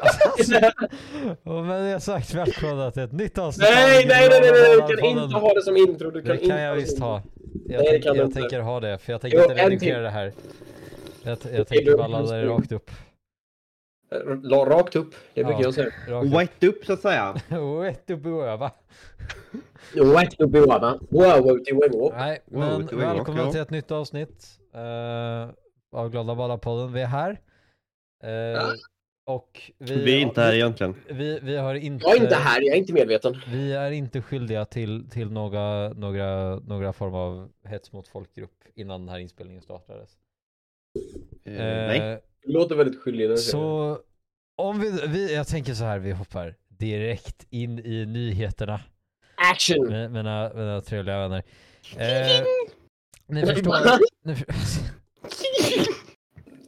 Alltså, och med det sagt, välkomna till ett nytt avsnitt av Nej, nej, nej, nej, nej, du kan inte ha det som intro. Du kan Det inte kan jag ha det visst ha. Jag, Nej, tänk, jag tänker ha det, för jag tänker Jo, inte redigera till. det här. Jag, jag tänker bara ladda det rakt upp. La rakt upp, det brukar Ja. jag säga. Rakt upp. Så att säga. Rätt upp i öva. Rakt upp i öva. Wow, bra. Nej, men välkomna till ett nytt avsnitt uh, av Glada Badar-podden. Vi är här. Eh, och vi, Vi är inte här egentligen. Vi, vi har inte... Jag är inte här, jag är inte medveten. Vi är inte skyldiga till, till några, några, några form av hets mot folkgrupp innan den här inspelningen startades. Eh, Eh, nej. Det låter väldigt skyldig. Så om vi, vi, jag tänker så här, vi hoppar direkt in i nyheterna. Action! Mina, mina, mina trevliga vänner. Eh, ni förstår, ni, för-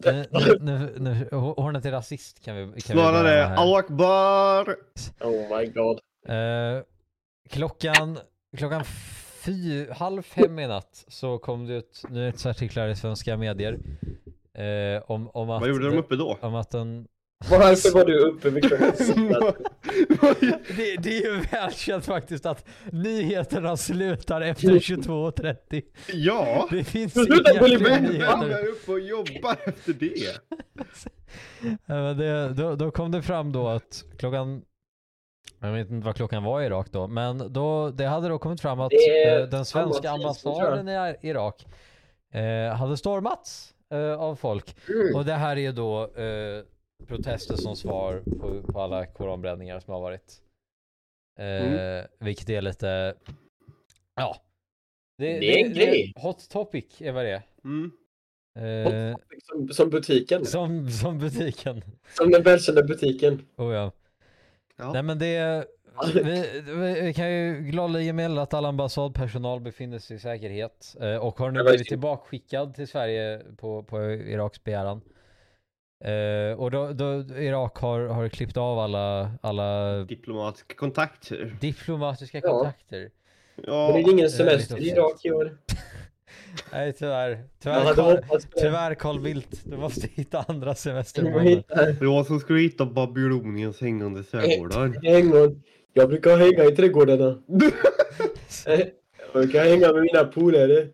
nu, nu, nu, hornet är rasist kan vi, kan vi Svara det. Allahu Akbar. Oh my god. Eh, klockan, klockan fy, halv fem i natt så kom det ut nyhetsartiklar i svenska medier eh, om, om att Vad gjorde de uppe då? om att en Varför var du uppe vid klockan det, det är ju välkänt faktiskt att nyheterna slutar efter 22.30. ja. Det finns inga fler nyheter. är uppe och jobbar efter det? Ja, men det, då, då kom det fram då att klockan jag vet inte vad klockan var i Irak då, men då, det hade då kommit fram att eh, den svenska jag. ambassaden i Irak eh, hade stormats eh, av folk. Mm. Och det här är då eh, protester som svar på, på alla koranbränningar som har varit. Eh, Mm. Vilket är lite, ja. Det är en grej. hot topic är vad det är. Mm. Eh, Som, som butiken. som, som butiken. Som den välkända butiken. Oh, ja. Ja. Nej men det, vi, vi, vi kan ju gladeligen meddela att all ambassadpersonal befinner sig i säkerhet eh, och har nu är blivit det? tillbakaskickad till Sverige på, på Iraks begäran. Eh, och då, då Irak har, har klippt av alla, alla Diplomatiska kontakter. diplomatiska Ja. kontakter. Men Ja. det är ingen semester i officiellt. Irak i år. Nej tyvärr. Tyvärr Carl, det. tyvärr Carl Bildt. Du måste hitta andra semestermånader. hittar Jag som skulle hitta Babyloniens hängande trädgårdar. Jag brukar hänga i trädgårdarna. Eh, Jag brukar hänga med mina polare.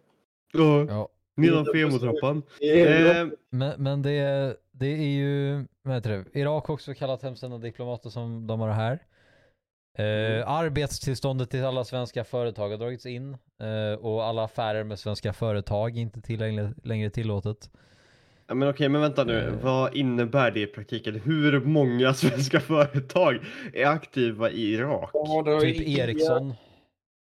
Ja. Ja. Nedanför femotrappan. Det är Eh, Men, men det, det är ju, vad heter det, Irak har också kallat hemsända diplomater som de har här. Eh, arbetstillståndet till alla svenska företag har dragits in eh, och alla affärer med svenska företag är inte till längre, tillåtet. Ja, men okej, men vänta nu. Eh. Vad innebär det i praktiken? Hur många svenska företag är aktiva i Irak? Ja, Typ Ericsson.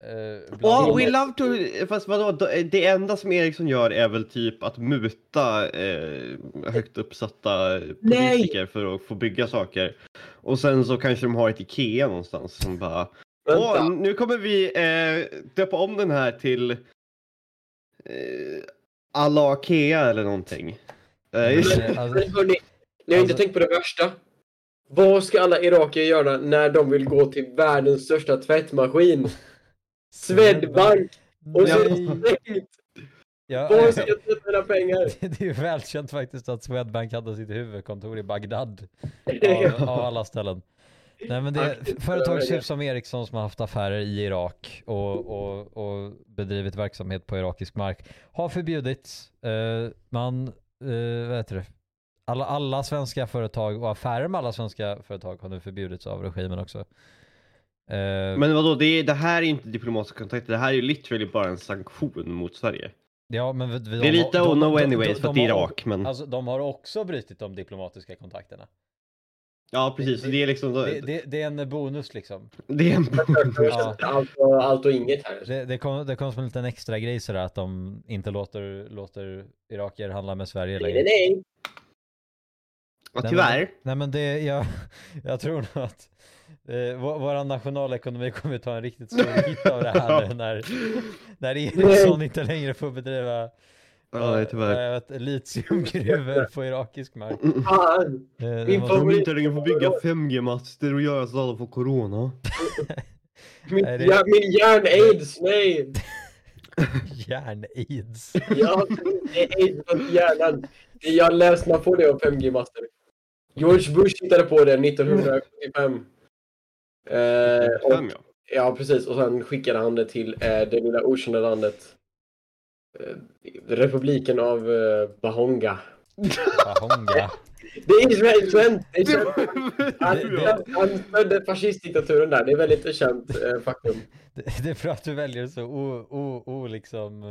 Eh, bland Oh, annat. we love to... Fast vadå? d- Det enda som Ericsson gör är väl typ att muta eh, högt uppsatta politiker för att få bygga saker. Och sen så kanske de har ett Ikea någonstans som bara... Åh, nu kommer vi eh, döpa om den här till... Eh, alla Ikea eller någonting. Eh, Men, eh, alltså, Men hörni, ni har inte Alltså- tänkt på det värsta. Vad ska alla irakier göra när de vill gå till världens största tvättmaskin? Swedbank! Och så är det stängt! Ja, Var ska jag tvätta mina pengar? det är ju välkänt faktiskt att Swedbank hade sitt huvudkontor i Bagdad. av, av alla ställen. Nej men det är Aktivt företag överväga. typ som Ericsson som har haft affärer i Irak och, och, och bedrivit verksamhet på irakisk mark har förbjudits. Eh, man, uh, vad heter det? Alla, alla svenska företag och affärer med alla svenska företag har nu förbjudits av regimen också. Eh, Men vadå, det, det här är inte diplomatiska kontakter, det här är ju literally bara en sanktion mot Sverige. ja, men vi, vi, Det är lite oh no anyways för att det är Irak, men... Alltså de har också brutit de diplomatiska kontakterna. Ja precis, så det är liksom... Det, det, det är en bonus liksom. Det är en... Ja. Allt, och, allt och inget här. Det, det, kom, det kom som en liten extra grej sådär att de inte låter, låter irakier handla med Sverige Nej, längre. nej, nej. Ja, Nej, tyvärr. Men, nej men det, jag, jag tror nog att eh, vår, vår nationalekonomi kommer ta en riktigt stor hit av det här nu när, när Ericsson inte längre får bedriva Ja, eh, tyvärr. vet, litiumgruvor på irakisk mark. Eh, Min måste- De favorit- inte längre får bygga 5G-master och göra så att alla får corona. Min, det- ja, min hjärn-aids, nej! Järn-aids. Har det är aids runt hjärnan. Det jag läst, man får det av 5G-master. George Bush hittade på det 1975. Eh, och, ja. precis. Och sen skickade han det till eh, det lilla okända landet. Eh, republiken av eh, Bahonga. Bahonga. Det är känt. Det är känt. Han, stödde fascistdiktaturen där. Det är väldigt känt eh, faktum. Det, det är för att du väljer så o, o, o liksom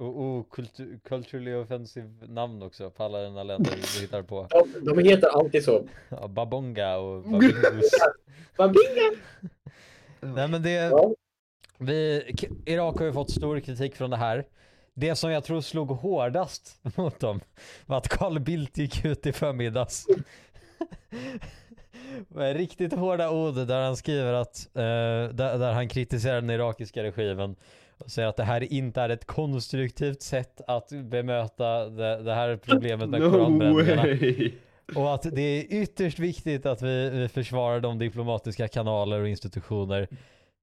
eh, o, o kultu, culturally offensive namn också på alla dina länder du hittar på. De, de heter alltid så. Ja, Babonga och Babingus. Babinga! Nej men det, Ja. vi, Irak har ju fått stor kritik från det här. Det som jag tror slog hårdast mot dem var att Carl Bildt gick ut i förmiddags. Med riktigt hårda ord där han skriver att, eh, där, där han kritiserar den irakiska regimen och säger att det här inte är ett konstruktivt sätt att bemöta det, det här problemet med No koranbränningarna. way! Och att det är ytterst viktigt att vi, vi försvarar de diplomatiska kanaler och institutioner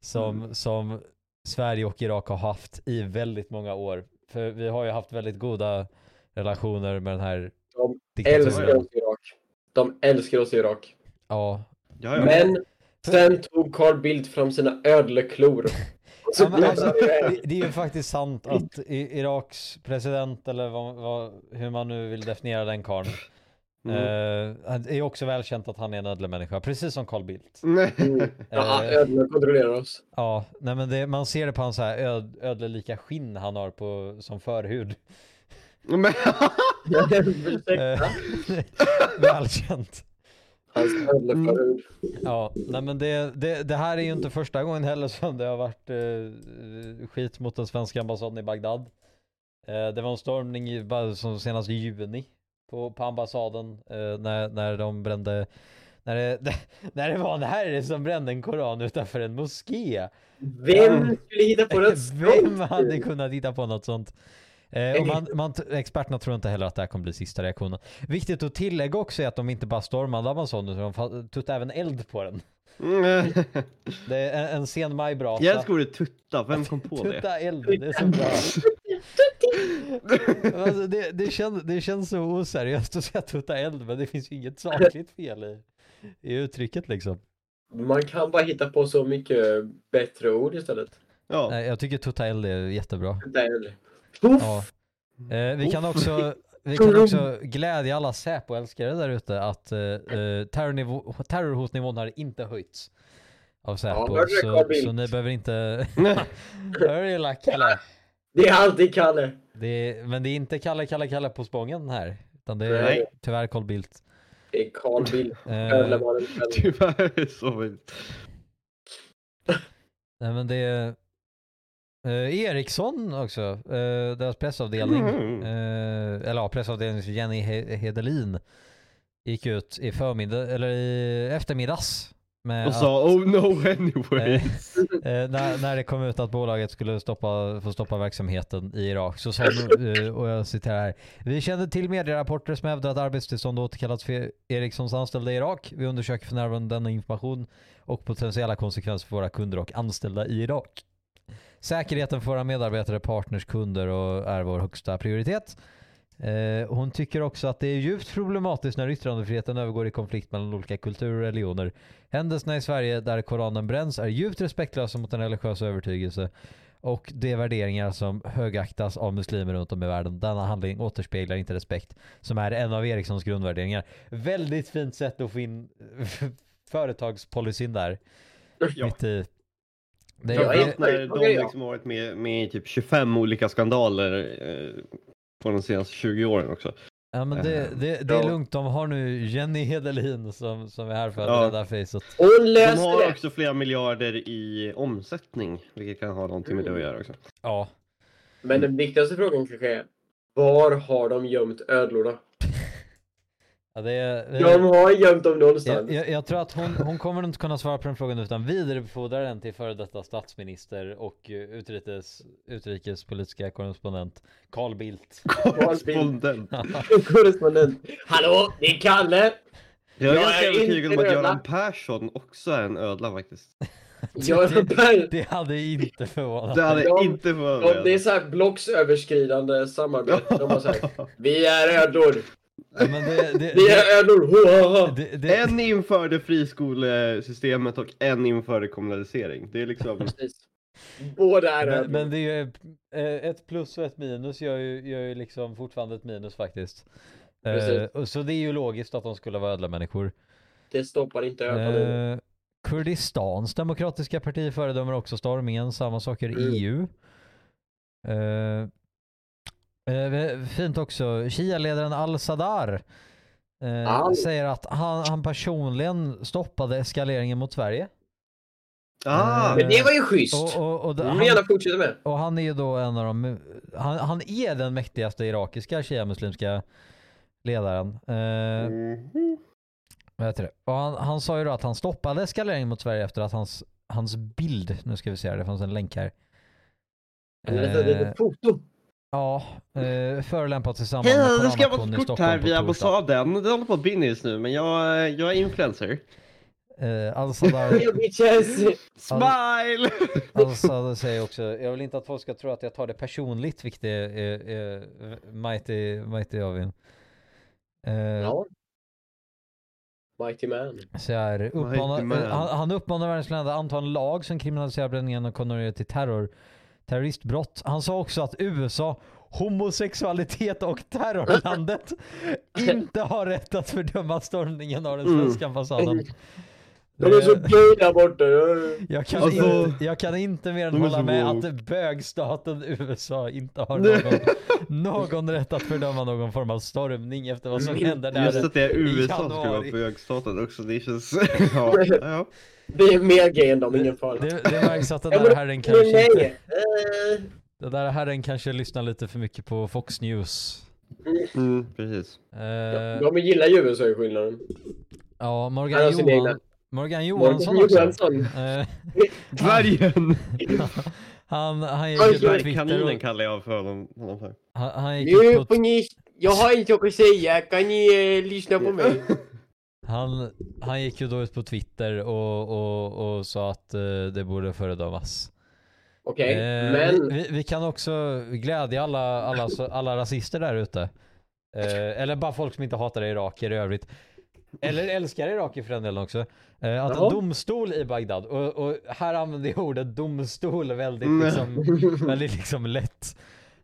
som, som Sverige och Irak har haft i väldigt många år. För vi har ju haft väldigt goda relationer med den här De älskar oss i Irak. De älskar oss i Irak. Ja. Ja, ja. Men sen tog Carl Bildt fram sina ödleklor. Ja, men alltså, det- det, är ju faktiskt sant att i, Iraks president, eller vad, vad, hur man nu vill definiera den karln, Mm. eh, det är också välkänt att han är en ödlemänniska, precis som Carl Bildt. Nej. Mm. Ja, Eh, ödlor kontrollerar oss. Ja, nej men det, man ser det på hans här öd, ödlelika skinn han har på, som förhud. Eh, Välkänt. Hans ödleförhud. Ja, nej men det, det, det här är ju inte första gången heller som det har varit eh, skit mot den svenska ambassaden i Bagdad. Eh, det var en stormning i, som senast i juni på, på ambassaden eh, när, när de brände när det, när det var en herre som brände en koran utanför en moské. Vem skulle hitta på något Vem hade kunnat hitta på något sånt? Eh, och man, man, experterna tror inte heller att det här kommer bli sista reaktionen. Viktigt att tillägga också är att de inte bara stormade ambassaden utan de tuttade även eld på den. Det är en, en sen majbrasa. Jag älskar ordet tutta, vem kom på det? Tutta eld, det är så bra. alltså, det, det, känns, det känns så oseriöst att säga tutta eld men det finns ju inget sakligt fel i, i uttrycket liksom. Man kan bara hitta på så mycket bättre ord istället. Ja. Nej, jag tycker tutta eld är jättebra. Där. Puff! Ja. Eh, vi kan också vi kan också glädja alla Säpo-älskare där ute att eh, eh, terrornivå, terrorhotnivån har inte höjts av Säpo. Carl så, så ni behöver inte... Hör du illa Kalle? Det är alltid Kalle. Det är, men det är inte Kalle, Kalle, Kalle på Spången här. Utan det är Nej. tyvärr Carl Bildt. Det är Carl Bildt. Eh. Tyvärr så vilt. nej men det är... Eh, Ericsson också, eh, deras pressavdelning. Mm. Eh, eller ja, pressavdelningen Jenny He- Hedelin gick ut i förmiddag, eller i eftermiddags. Med Och sa oh no anyway. Eh, när, när det kom ut att bolaget skulle stoppa, få stoppa verksamheten i Irak så sa de, eh, och jag citerar här. Vi kände till medierapporter som hävdar att arbetstillstånd återkallats för Ericssons anställda i Irak. Vi undersöker för närvarande denna information och potentiella konsekvenser för våra kunder och anställda i Irak. Säkerheten för våra medarbetare, partners, kunder och är vår högsta prioritet. Eh, hon tycker också att det är djupt problematiskt när yttrandefriheten övergår i konflikt mellan olika kulturer och religioner. Händelserna i Sverige där Koranen bränns är djupt respektlösa mot en religiös övertygelse och de värderingar som högaktas av muslimer runt om i världen. Denna handling återspeglar inte respekt som är en av Ericssons grundvärderingar. Väldigt fint sätt att få in företagspolicyn där. Ja. Mitt i. Det, Ja, det, Framförallt när de liksom har varit med, med i typ 25 olika skandaler eh, på de senaste 20 åren också. ja, men det, det, det är Ja. lugnt. De har nu Jenny Hedelin som, som är här för att Ja. rädda facet. De har också flera miljarder i omsättning, vilket kan ha någonting med det att göra också. Ja. Men den viktigaste frågan kanske är var har de gömt ödlorna? Ja det är, De har gömt dem någonstans. Jag, jag, jag tror att hon, hon kommer inte kunna svara på den frågan utan vidarebefordrar den till före detta statsminister och eh, utrikes, utrikespolitiska korrespondent Carl Bildt. Korrespondent. Korrespondent. Hallå, det är Kalle! Jag är Jag ganska är övertygad om att. Göran Persson också är en ödla faktiskt. Göran Persson. Det hade inte förvånat Det hade. De- inte De, förvånat det är så här blocksöverskridande samarbete. De har sagt vi är ödlor. Ja, men det, det, Det är det, det, En införde friskolesystemet och en införde kommunalisering. Det är liksom... Precis. Båda är men, men det är ju eh, ett plus och ett minus gör ju, gör ju liksom fortfarande ett minus faktiskt. Eh, Precis. så det är ju logiskt att de skulle vara ödla människor. Det stoppar inte ögonen. Eh, Kurdistans demokratiska parti föredömer också stormningen, samma saker Mm. EU. Eh, fint också, Shia-ledaren al-Sadar eh, Al. säger att han, han personligen stoppade eskaleringen mot Sverige. Ah! Men det var ju schysst. Och, och, och, Det vill vi han, gärna fortsätta med. och han är ju då en av de, han, han är den mäktigaste irakiska shia-muslimska ledaren. Eh, Mhm. Vad heter det? Och han, han sa ju då att han stoppade eskaleringen mot Sverige efter att hans, hans bild, nu ska vi se här, det fanns en länk här. Det är ett Eh, litet foto. Ja, eh, förolämpats i samband med Hej, nu ska vara kort Stockholm här via torsdag. ambassaden. Det håller på att brinna just nu, men jag, jag är influencer. Eh, Al-Sadar bitches! Smile! Al-Sadar säger också, jag vill inte att folk ska tro att jag tar det personligt, vilket är, är, är mighty, mighty av en. Eh, Ja. Mighty man. Så här, Mighty uppmanar, man. eh, han, han uppmanar världens länder att anta en lag som kriminaliserar bränningen och kondonerar till terror, terroristbrott. Han sa också att USA, homosexualitet och terrorlandet inte har rätt att fördöma stormningen av den Mm. svenska ambassaden. De är så gay där borta. jag, kan Alltså, inte, jag kan inte mer än de hålla med woke. att bögstaten USA inte har någon, någon rätt att fördöma någon form av stormning efter vad som händer där. Just att det är USA som ska vara bögstaten också, det känns... ja, ja. Det är mer gay än dem, ingen fara. Det, det märks att den där herren kanske nej! inte Eh, Den där herren kanske lyssnar lite för mycket på Fox News. Mm, precis. Eh, De gillar ju USA i skillnaden. ja, Morgan, Johan. Morgan Johansson Morgan. Johansson. Eh, Dvärgen! han, han gick ut på Twitter Kaninen kallar jag för honom. honom för. han, han gick ut på får ni... Jag har inte att säga, kan ni eh, lyssna på mig? Han, han gick ju då ut på Twitter och, och, och sa att eh, det borde föredömas. Okej, Eh, men... vi, vi kan också glädja alla, alla, alla rasister där ute. Eh, eller bara folk som inte hatar iraker i övrigt. Eller älskar iraker för den delen också. Eh, att Jaha. en domstol i Bagdad, och, och här använder jag ordet domstol väldigt, Mm. liksom, väldigt liksom lätt.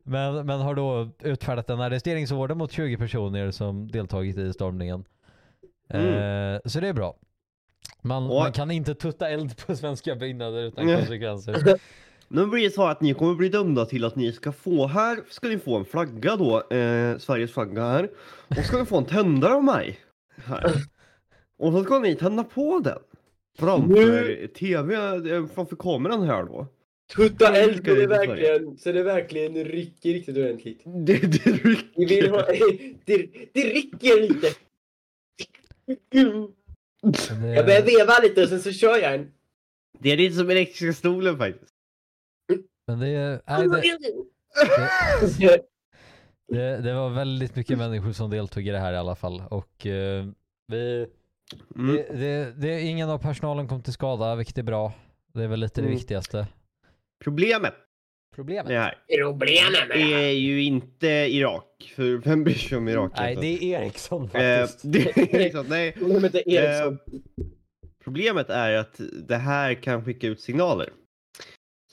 Men, men har då utfärdat en arresteringsorder mot 20 personer som deltagit i stormningen. Eh, så det är bra. Man, Och- man kan inte tutta eld på svenska byggnader utan Nej. konsekvenser. Nu blir det så att ni kommer bli dömda till att ni ska få, här ska ni få en flagga då, eh, Sveriges flagga här. Och ska ni få en tändare av mig. Här. Och så ska ni tända på den. Framför tv, eh, framför kameran här då. Tutta eld så Ska det verkligen, så det verkligen rycker riktigt ordentligt. Det, det rycker. Vi vill ha, det, det rycker lite. Det- Jag börjar veva lite och sen så kör jag en. Det är lite som elektriska stolen faktiskt. Men det, nej, det, det, det var väldigt mycket människor som deltog i det här i alla fall. Och eh, vi, Mm. det, det, det, ingen av personalen kom till skada, vilket är bra. Det är väl lite det Mm. viktigaste. Problemet Problemet? det här Problemet med det är ju inte Irak. För vem bryr sig om Irak? Nej, det är Ericsson Eh, faktiskt. det är liksom, nej. Problemet är Ericsson. Eh, problemet är att det här kan skicka ut signaler.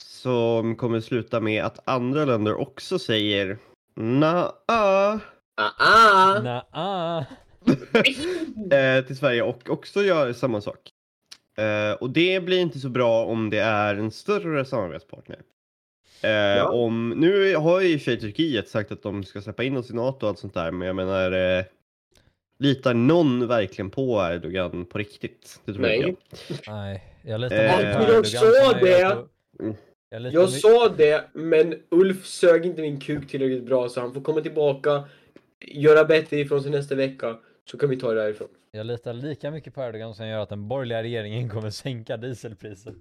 Som kommer sluta med att andra länder också säger na Ah, ah. Nja, ah. eh, till Sverige och också gör samma sak. Eh, och det blir inte så bra om det är en större samarbetspartner. Eh, om, nu har ju i och för sig Turkiet sagt att de ska släppa in oss i NATO och allt sånt där, men jag menar eh, Litar någon verkligen på Erdogan på riktigt? Det tror Nej. jag. Nej, jag litar Eh, på jag Erdogan jag det. Jag, Jag sa det, men Ulf sög inte min kuk tillräckligt bra så han får komma tillbaka, göra bättre ifrån sig nästa vecka, så kan vi ta det därifrån. jag litar lika mycket på Erdogan som gör att den borgerliga regeringen kommer sänka dieselpriset.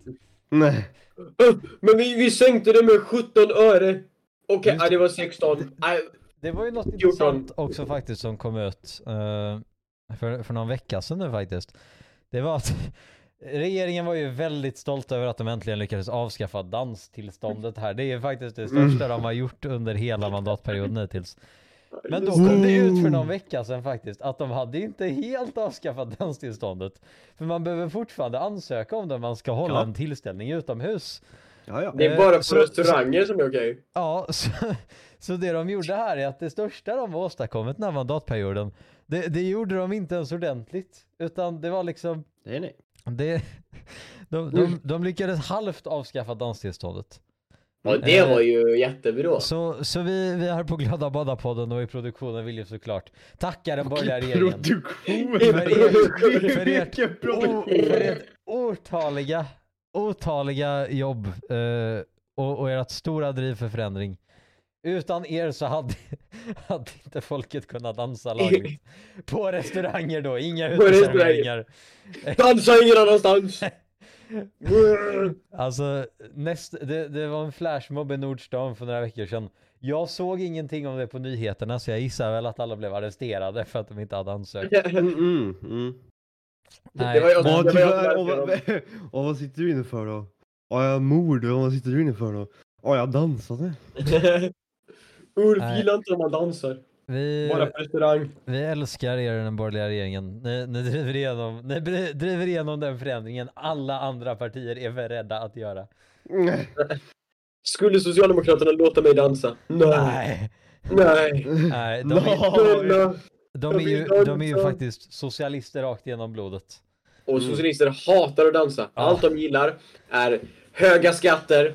Nej. Men vi, vi sänkte det med 17 öre! Okej, ah, det var 16. Nej, Det var ju något 14. intressant också faktiskt som kom ut eh, för, för någon vecka sedan nu faktiskt. Det var att regeringen var ju väldigt stolt över att de äntligen lyckades avskaffa danstillståndet här. Det är ju faktiskt det största de har gjort under hela mandatperioden hittills. Men då kom det ut för någon vecka sedan faktiskt att de hade inte helt avskaffat danstillståndet. För man behöver fortfarande ansöka om det om man ska hålla Ja. en tillställning utomhus. Ja, ja. Det är Eh, bara på så- restauranger som är okej. Ja, så, så det de gjorde här är att det största de har åstadkommit den här mandatperioden, det, det gjorde de inte ens ordentligt. Utan det var liksom, Nej, nej. Det, de, de, de lyckades halvt avskaffa danstillståndet. Ja, det Eh, var ju jättebra. Så, så vi, vi här på Glada Badar-podden och i produktionen vill ju såklart tacka den borgerliga regeringen. Produktion! För ert, för ert, o, för ert otaliga, otaliga jobb eh, och, och ert stora driv för förändring. Utan er så hade, hade inte folket kunnat dansa lagligt. På restauranger då, inga uteserveringar. Dansa ingen annanstans! Alltså, näst, det, det var en flashmob i Nordstan för några veckor sedan. Jag såg ingenting om det på nyheterna så jag gissar väl att alla blev arresterade för att de inte hade ansökt. Mm, mm, mm. Det var jag var jag tyvärr. Och vad, och vad sitter du inne för då? Ja, jag mord. Och vad sitter du inne för då? Ja, jag dansade. Ulf Nej. gillar inte om man dansar. Vi, Bara på restaurang. vi älskar er den borgerliga regeringen. Ni, ni, driver igenom, ni driver igenom den förändringen alla andra partier är beredda att göra. Skulle Socialdemokraterna låta mig dansa? Nej. Nej, Nej. nej de, är, Snälla. de, är ju, de är ju faktiskt socialister rakt genom blodet. Och socialister hatar att dansa. Allt de gillar är höga skatter,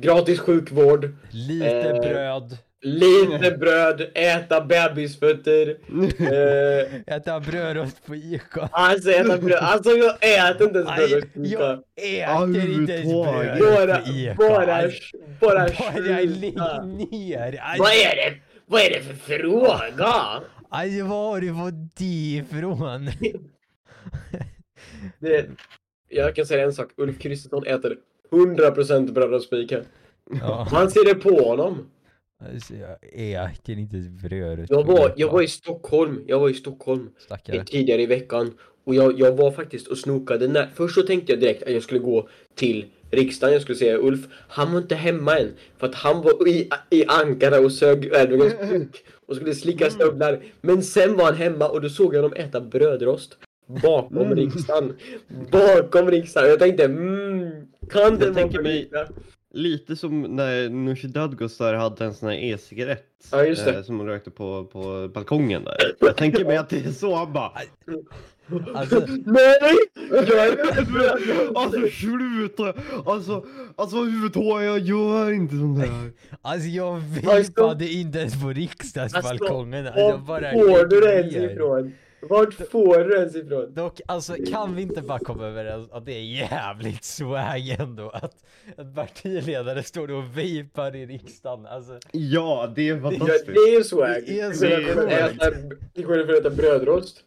gratis sjukvård, Lite Eh, bröd, lite bröd, äta bebisfötter. Eh, äta brödrost på Ica. alltså äta bröd. Alltså jag äter inte ens Nej, bröd. jag äter inte ens Överhuvudtaget. bröd Bara, på Ica. bara, Alltså, bara Bara lägg ner. Aj, Vad är det? Vad är det för fråga? aj, var har du fått det ifrån? Det, jag kan säga en sak. Ulf Kristersson äter 100% bröd och spika. Ja, Man ser det på honom. alltså, jag äter inte ens bröd. Jag var, jag var i Stockholm. Jag var i Stockholm Stackare. tidigare i veckan. Och jag, jag var faktiskt och snokade. När, först så tänkte jag direkt att jag skulle gå till riksdagen. Jag skulle säga Ulf, han var inte hemma än. För att han var i, i Ankara och sög Erdogans kuk. Och skulle slicka stövlar. Men sen var han hemma och då såg jag dem äta brödrost. Bakom Mm. riksdagen. Bakom riksdagen. Jag tänkte, mm, kan det Jag tänker mig- lite? Som när Nooshi Dadgostar hade en sån här e-cigarett. Ja, just det. eh, Som hon rökte på, på balkongen där. Jag tänker mig att det är så han bara... Alltså, Nej! Alltså sluta! Alltså, alltså överhuvudtaget, jag gör inte sånt här. alltså jag Alltså- vipade inte ens på riksdagsbalkongen. Alltså, jag Var får du det ens ifrån? Vart får du det ens ifrån? Dock, alltså kan vi inte bara komma överens att det är jävligt swag ändå att en partiledare står och vipar i riksdagen. Alltså, Ja, det är Ja, fantastiskt. det är swag. Det är Till så skillnad från att äta- brödrost.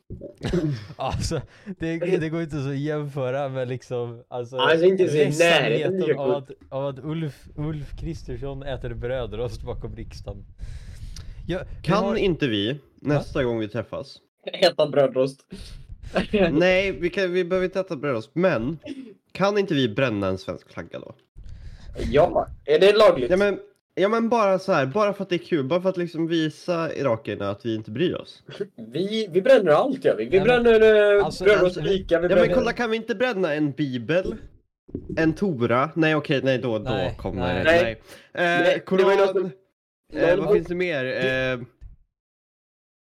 alltså det, det går inte så att jämföra med liksom alltså, Alltså, inte så i närheten av att, av att Ulf, Ulf Kristersson äter brödrost bakom riksdagen. Ja, Kan har- inte vi, nästa gång vi träffas, Äta brödrost. nej vi, kan, vi behöver inte äta brödrost, men kan inte vi bränna en svensk flagga då? Ja, är det lagligt? Ja men, ja men bara så här, bara för att det är kul, bara för att liksom visa irakierna att vi inte bryr oss. Vi, vi bränner allt gör vi. Vi bränner eh, Alltså, brödrost alltså, lika. Vi Ja men bränner... kolla, kan vi inte bränna en bibel? En tora? Nej okej, nej då, då Nej, kommer... nej. Nej. Nej. Eh, Nej, det var ju Koran, något eh, vad finns det mer? Eh,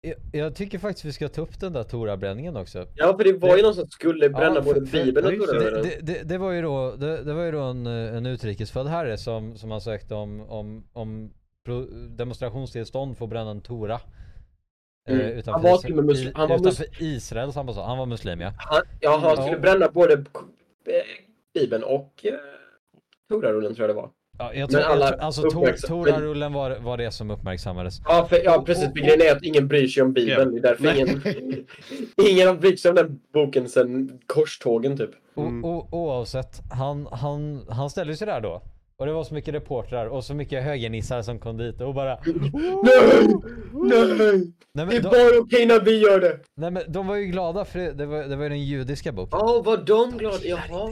jag, jag tycker faktiskt vi ska ta upp den där Torabränningen också. Ja, för det var ju någon som skulle bränna Ja, både bibeln och Toran. Det, det, det, var ju då, det, det var ju då en, en utrikesfödd herre som, som ansökte om, om, om demonstrationstillstånd för att bränna en Tora. eh, Mm. utanför, Han var Isra- till och med muslim- han var utanför Israels ambassad. Han var muslim ja. Han, ja, han skulle bränna både eh, bibeln och eh, Torarullen tror jag det var. Ja jag Men tror, alla jag tror, alltså uppmärksam- Torarullen var, var det som uppmärksammades. Ja, för, ja precis. För grejen är att ingen bryr sig om Bibeln. Det är därför Nej. ingen, ingen har brytt sig om den boken sedan korstågen typ. Mm. O, o, oavsett, han, han, han ställde sig där då. Och det var så mycket reportrar och så mycket högernissar som kom dit och bara Nej! Nej! Nej Det är men, de, bara okej när vi gör det! nej men de var ju glada för det, det var, det var ju den judiska boken. Ja, var de glada? Jaha.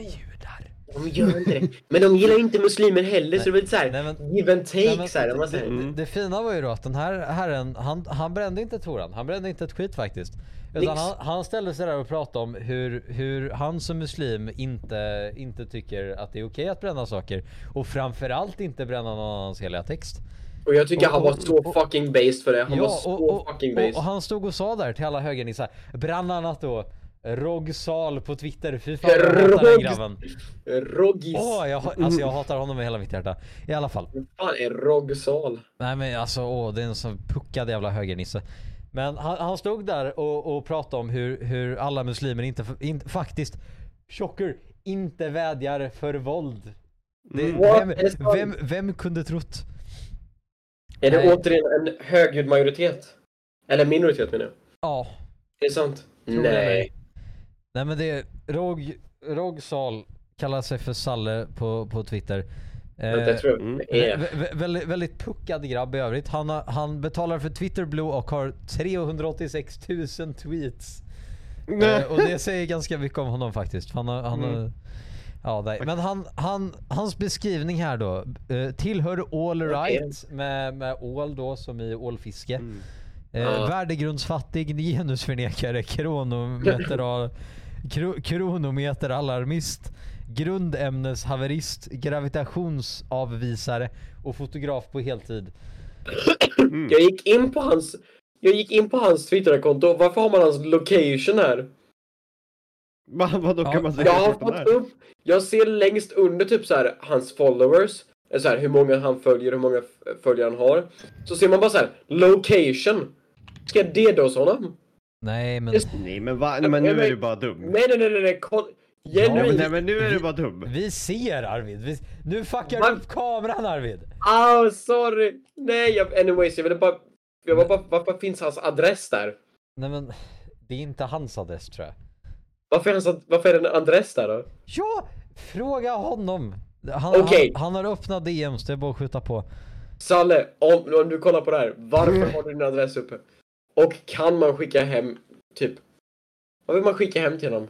De gör inte det. Men de gillar inte muslimer heller så det är väl såhär, Nej, men- give and take Nej, men såhär. om man det, säger. det, det fina var ju då att den här herren, han, han brände inte toran. Han brände inte ett skit faktiskt. Utan han, han ställde sig där och pratade om hur, hur han som muslim inte, inte tycker att det är okej att bränna saker. Och framförallt inte bränna någon annans heliga text. Och jag tycker Och- han var så och- fucking based för det. Han var så och, fucking based. och han stod och sa där till alla högernissar, bland annat då Rogsal på Twitter, fy fan jag hatar den grabben. Roggis. Åh, jag, alltså jag hatar honom med hela mitt hjärta. I alla fall. Vad fan är Roggsal? Nej men alltså åh, det är en sån puckad jävla högernisse. Men han, han stod där och, och pratade om hur, hur alla muslimer inte, inte faktiskt, chocker, inte vädjar för våld. Det, Mm. Vem, vem, vem kunde trott? Är det Nej. återigen en högljudd majoritet? Eller minoritet menar jag. Ja, Är det sant? Tror Nej. Ej. nej men det är Rog, Rogsal kallar sig för Salle på, på Twitter. Eh, är... Vä- vä- väldigt, väldigt puckad grabb i övrigt. Han, har, han betalar för Twitter Blue och har 386 000 tweets. Eh, och det säger ganska mycket om honom faktiskt. Han har, han har, Mm. ja, nej. Men han, han, hans beskrivning här då. Eh, tillhör all right med, med ål då som i ålfiske. Mm. Eh, Ja. Värdegrundsfattig, genusförnekare, kronometer, kro, kronometeralarmist, grundämneshaverist, gravitationsavvisare och fotograf på heltid. Mm. Jag gick in på hans... Jag gick in på hans Twitter-konto. Varför har man hans location här? Va, vadå Ja, kan man säga? Jag har den fått upp... Jag ser längst under typ så här hans followers. eh, Så här, hur många han följer, hur många följare han har. Så ser man bara så här, location. Ska jag DDoS honom? Nej men Just- Nej men va? Nej, men nu är du bara dum. Nej, nej, nej, nej, nej. Koll. Ja, men, nej, men nu är du bara dum. vi ser Arvid. Vi, nu fuckar du upp kameran Arvid. Ah, sorry. Nej, jag, anyways, jag ville bara... Jag var bara varför finns hans adress där? Nej men det är inte hans adress tror jag. Varför är, hans, varför är det en adress där då? Ja! Fråga honom. Han, Okej. han, han har öppnat DMs, det är bara att skjuta på. Salle, om, om du kollar på det här, varför har du din adress uppe? Och kan man skicka hem, typ, vad vill man skicka hem till honom?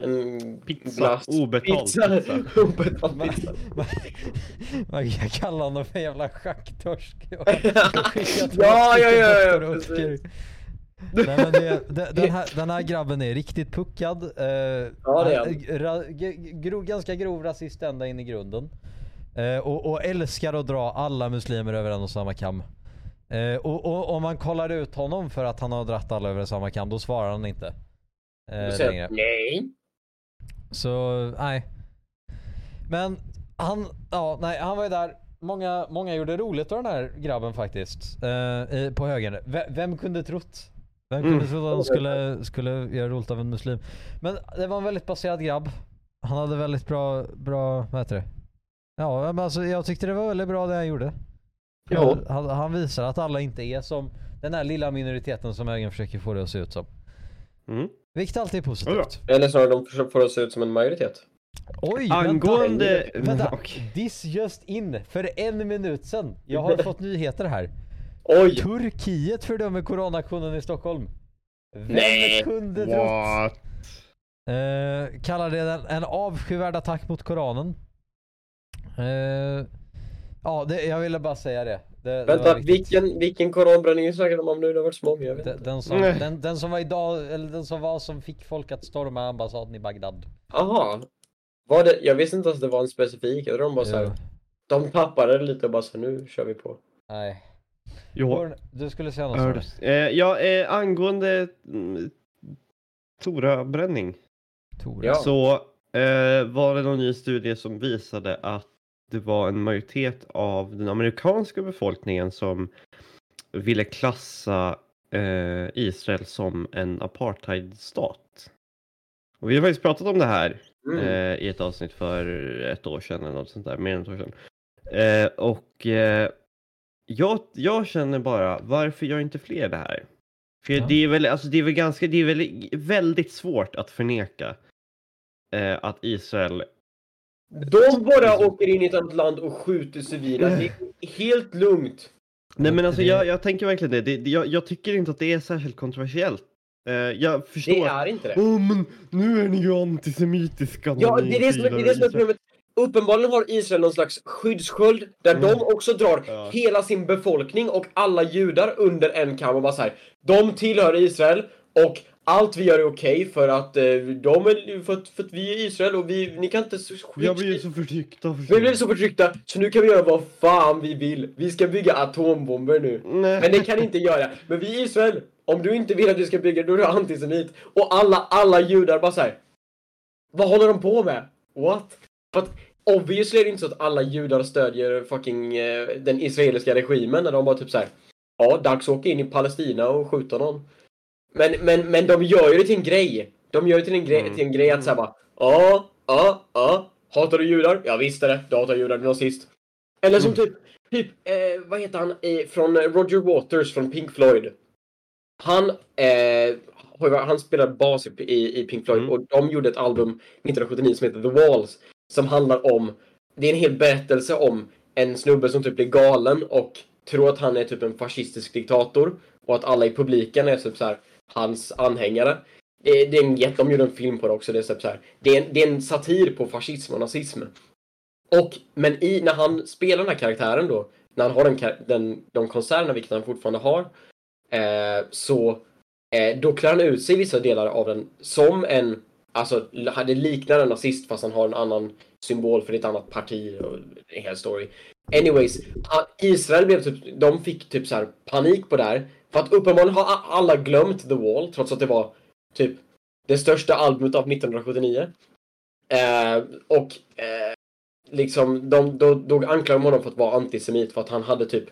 En Pizza. glass? Obetald pizza. pizza. Obetald Man, pizza. man, man kan kalla honom för en jävla schacktorsk. Ja, ja, ja, ja, precis. Nej, men det, det, den, här, den här grabben är riktigt puckad. Eh, Ja, det är han- ra, g- grov, ganska grov rasist ända in i grunden. Eh, och, och älskar att dra alla muslimer över en och samma kam. Eh, och, och om man kollar ut honom för att han har dratt alla över samma kam, då svarar han inte. Eh, längre. nej. Så, nej. Men han, ja, nej, han var ju där. Många, många gjorde roligt av den här grabben faktiskt. Eh, i- på högen. V- vem kunde trott? Vem kunde Mm. tro att han skulle, skulle göra roligt av en muslim? Men det var en väldigt baserad grabb. Han hade väldigt bra, bra, vad heter det? Ja, men alltså jag tyckte det var väldigt bra det han gjorde. Ja. Han, han visar att alla inte är som den här lilla minoriteten som högern försöker få det att se ut som. Mm. Vilket alltid är Ja, positivt. Eller snarare, de försöker få det att se ut som en majoritet. Oj, Angående... vänta! Vänta! Okej. This just in, för en minut sedan. Jag har fått nyheter här. Oj! Turkiet fördömer coronaktionen i Stockholm. Vem Nej, kunde trott? What? Eh, kallar det en, en avskyvärd attack mot Koranen. Eh, ja, det, jag ville bara säga det. det, det Vänta, viktigt. vilken, vilken koranbränning snackar de om nu? Det har varit så många, jag vet Den, inte. den, som, den, den som var idag, eller den som var som fick folk att storma ambassaden i Bagdad. Aha. Var det, jag visste inte ens det var en specifik. Jag de bara så Jo, här, de tappade det lite och bara så nu kör vi på. nej. Ja. Björn, Du skulle säga något. Eh, ja, eh, angående mm, Tora-bränning Tor. Ja. så eh, var det någon ny studie som visade att det var en majoritet av den amerikanska befolkningen som ville klassa eh, Israel som en apartheidstat. Och vi har faktiskt pratat om det här Mm. eh, i ett avsnitt för ett år sedan eller något sånt där, mer än ett år sedan. Eh, och eh, jag, jag känner bara, varför gör inte fler det här? För Ja. det är väl, alltså det är väl ganska, det är väl väldigt svårt att förneka eh, att Israel De bara åker in i ett annat land och skjuter civila. Det är helt lugnt. Nej men alltså jag, jag tänker verkligen det. det, det jag, jag tycker inte att det är särskilt kontroversiellt Eh, jag förstår. Det är inte det. Åh men nu är ni ju antisemitiska. Ja, det är det som är, det är, det som är problemet. Uppenbarligen har Israel någon slags skyddssköld där Mm. de också drar Ja. hela sin befolkning och alla judar under en kam och bara så här. De tillhör Israel och allt vi gör är okej för att eh, de är, för, att- för att vi är Israel och vi, ni kan inte s- Jag blir skit- så förtryckta. Vi blev så förtryckta så nu kan vi göra vad fan vi vill. Vi ska bygga atombomber nu. Nej. Men det kan ni inte göra. Men vi i Israel, om du inte vill att vi ska bygga, då är du antisemit. Och alla, alla judar bara såhär. Vad håller de på med? What? För att obviously är det inte så att alla judar stödjer fucking eh, den israeliska regimen när de bara typ såhär. Ja, dags att åka in i Palestina och skjuta någon. Men, men, men de gör ju det till en grej. De gör det till en grej, Mm. till en grej att säga bara. Ja, ja, ja. Hatar du judar? Jag visste det. Du hatar judar, du är nazist. Eller som typ, typ, eh, vad heter han, eh, från Roger Waters från Pink Floyd. Han, eh, han spelade bas i, i, i Pink Floyd Mm. och de gjorde ett album 1979 som heter The Walls. Som handlar om, det är en hel berättelse om en snubbe som typ blir galen och tror att han är typ en fascistisk diktator. Och att alla i publiken är typ så här hans anhängare. Det, det är en jätte, de gjorde en film på det också. Det är, typ så här, det, är en, det är en satir på fascism och nazism. Och, men i, när han spelar den här karaktären då, när han har den, den, de konserterna, vilket han fortfarande har, eh, så eh, då klär han ut sig i vissa delar av den som en, alltså det liknar en nazist fast han har en annan symbol för ett annat parti och en hel story. Anyways, Israel blev typ, de fick typ så här panik på det här. För att uppenbarligen har alla glömt The Wall, trots att det var typ det största albumet av 1979. Eh, och eh, liksom, de, då, då anklagade de honom för att vara antisemit för att han hade typ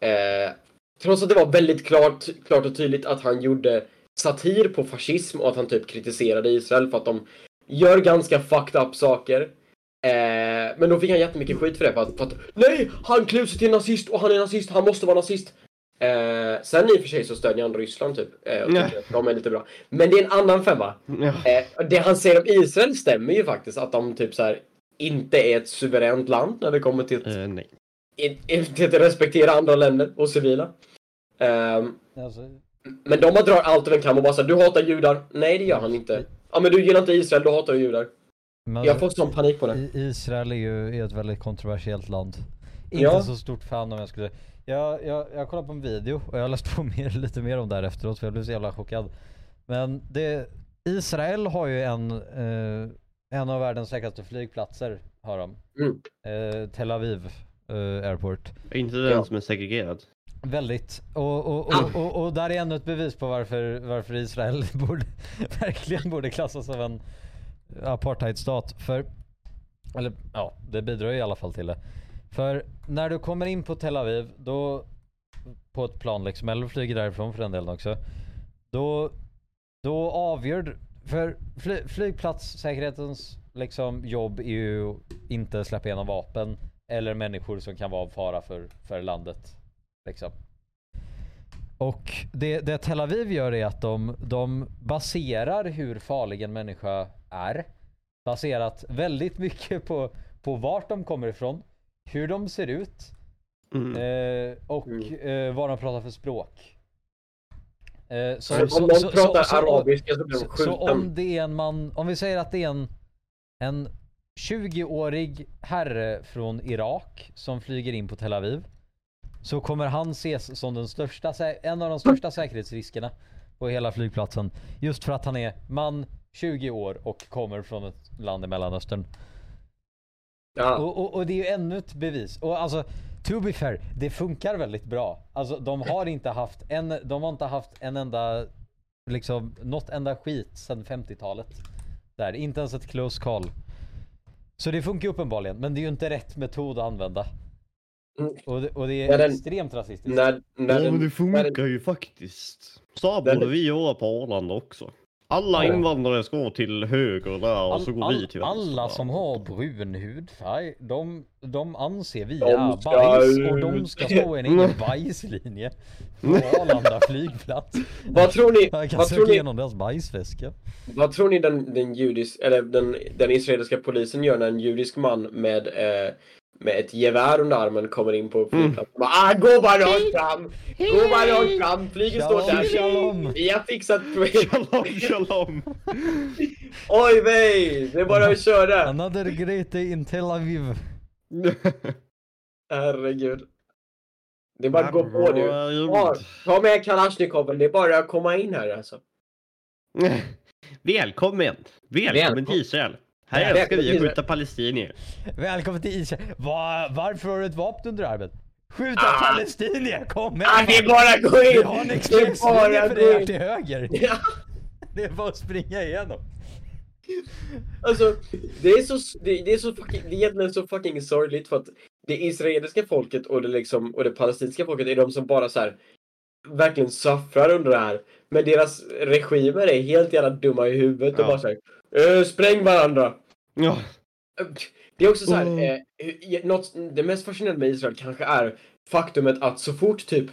eh, Trots att det var väldigt klart, klart och tydligt att han gjorde satir på fascism och att han typ kritiserade Israel för att de gör ganska fucked up saker. Eh, men då fick han jättemycket skit för det för att, för att nej, han klär sig till nazist och han är nazist, han måste vara nazist. Eh, sen i och för sig så stödjer han Ryssland typ. Eh, och Nej. tycker att de är lite bra. Men det är en annan femma. Ja. Eh, det han säger om Israel stämmer ju faktiskt. Att de typ så här inte är ett suveränt land när det kommer till att, Eh, nej. i- i- till att respektera andra länder och civila. Ehm, Alltså, men de bara drar allt över en kam och bara säger du hatar judar. Nej det gör han inte. Ja men du gillar inte Israel, du hatar judar. men Jag får sån panik på det. Israel är ju är ett väldigt kontroversiellt land. Inte Ja. så stort fan om jag skulle jag, jag, jag kollade på en video och jag har läst på mer, lite mer om det här efteråt för jag blev så jävla chockad. Men det, Israel har ju en, eh, en av världens säkraste flygplatser har de. Mm. Eh, Tel Aviv eh, Airport. Inte den Ja. som är segregerad. Väldigt. Och, och, och, och, och där är ännu ett bevis på varför, varför Israel borde, verkligen borde klassas som en apartheidstat. För, eller ja, det bidrar ju i alla fall till det. För när du kommer in på Tel Aviv, då på ett plan liksom, eller flyger därifrån för den delen också. Då, då avgör för fly, flygplatssäkerhetens liksom jobb är ju inte släppa igenom vapen eller människor som kan vara av fara för, för landet. Liksom. Och det, det Tel Aviv gör är att de, de baserar hur farlig en människa är. Baserat väldigt mycket på, på vart de kommer ifrån, hur de ser ut Mm. eh, och Mm. eh, vad de pratar för språk. Eh, Så, om de pratar arabiska så blir de så, så om det är en man, om vi säger att det är en, en 20-årig herre från Irak som flyger in på Tel Aviv. Så kommer han ses som den största, en av de största säkerhetsriskerna på hela flygplatsen. Just för att han är man, 20 år och kommer från ett land i Mellanöstern. Ja. Och, och, och det är ju ännu ett bevis. Och alltså, to be fair, det funkar väldigt bra. Alltså de har inte haft en, de har inte haft en enda, liksom, något enda skit sedan 50-talet. Där, inte ens ett close call. Så det funkar uppenbarligen, men det är ju inte rätt metod att använda. Mm. Och det, och det är När den- extremt rasistiskt. När, när Ja den- men det när den- funkar ju faktiskt. Så borde vi göra på Arlanda också. Alla invandrare ska till höger där och All, så går all, vi till vänster. alla som har brun hudfärg, de, de anser vi De är bajs och ut. de ska stå i en egen bajslinje på Arlanda flygplats. Vad tror ni, Jag kan vad söka tror ni, igenom deras bajsväska. vad tror ni den, den, judisk, eller den, den israeliska polisen gör när en judisk man med, eh, med ett gevär under armen kommer in på flygplatsen. Bara, Ah, gå bara rakt fram! Gå bara rakt fram! Flyget står där. shalom. Vi har fixat... Shalom, shalom! Oj vej! Det är bara att köra! Another great day in Tel Aviv. Herregud. Det är bara att gå på nu. Ta, ta med Kalashnikoven, det är bara att komma in här alltså. Välkommen! Välkommen Välkommen. till Israel! Här Välkommen älskar vi till att Israel. skjuta palestinier. Välkommen till Israel. Va, varför har du ett vapen under armen? Skjuta Ah. palestinier, kom igen! Ah, det är bara att gå in! Vi har en Det är expresslinje bara för dig till höger. Ja, Det är bara att springa igenom. alltså, det är så, det, det är så fucking, det är egentligen så fucking sorgligt för att det israeliska folket och det liksom, och det palestinska folket är de som bara så här verkligen suffrar under det här. Men deras regimer är helt jävla dumma i huvudet och Ja. bara såhär "Eh, Spräng varandra! Ja. Det är också så här, Mm. eh, något, det mest fascinerande med Israel kanske är faktumet att så fort typ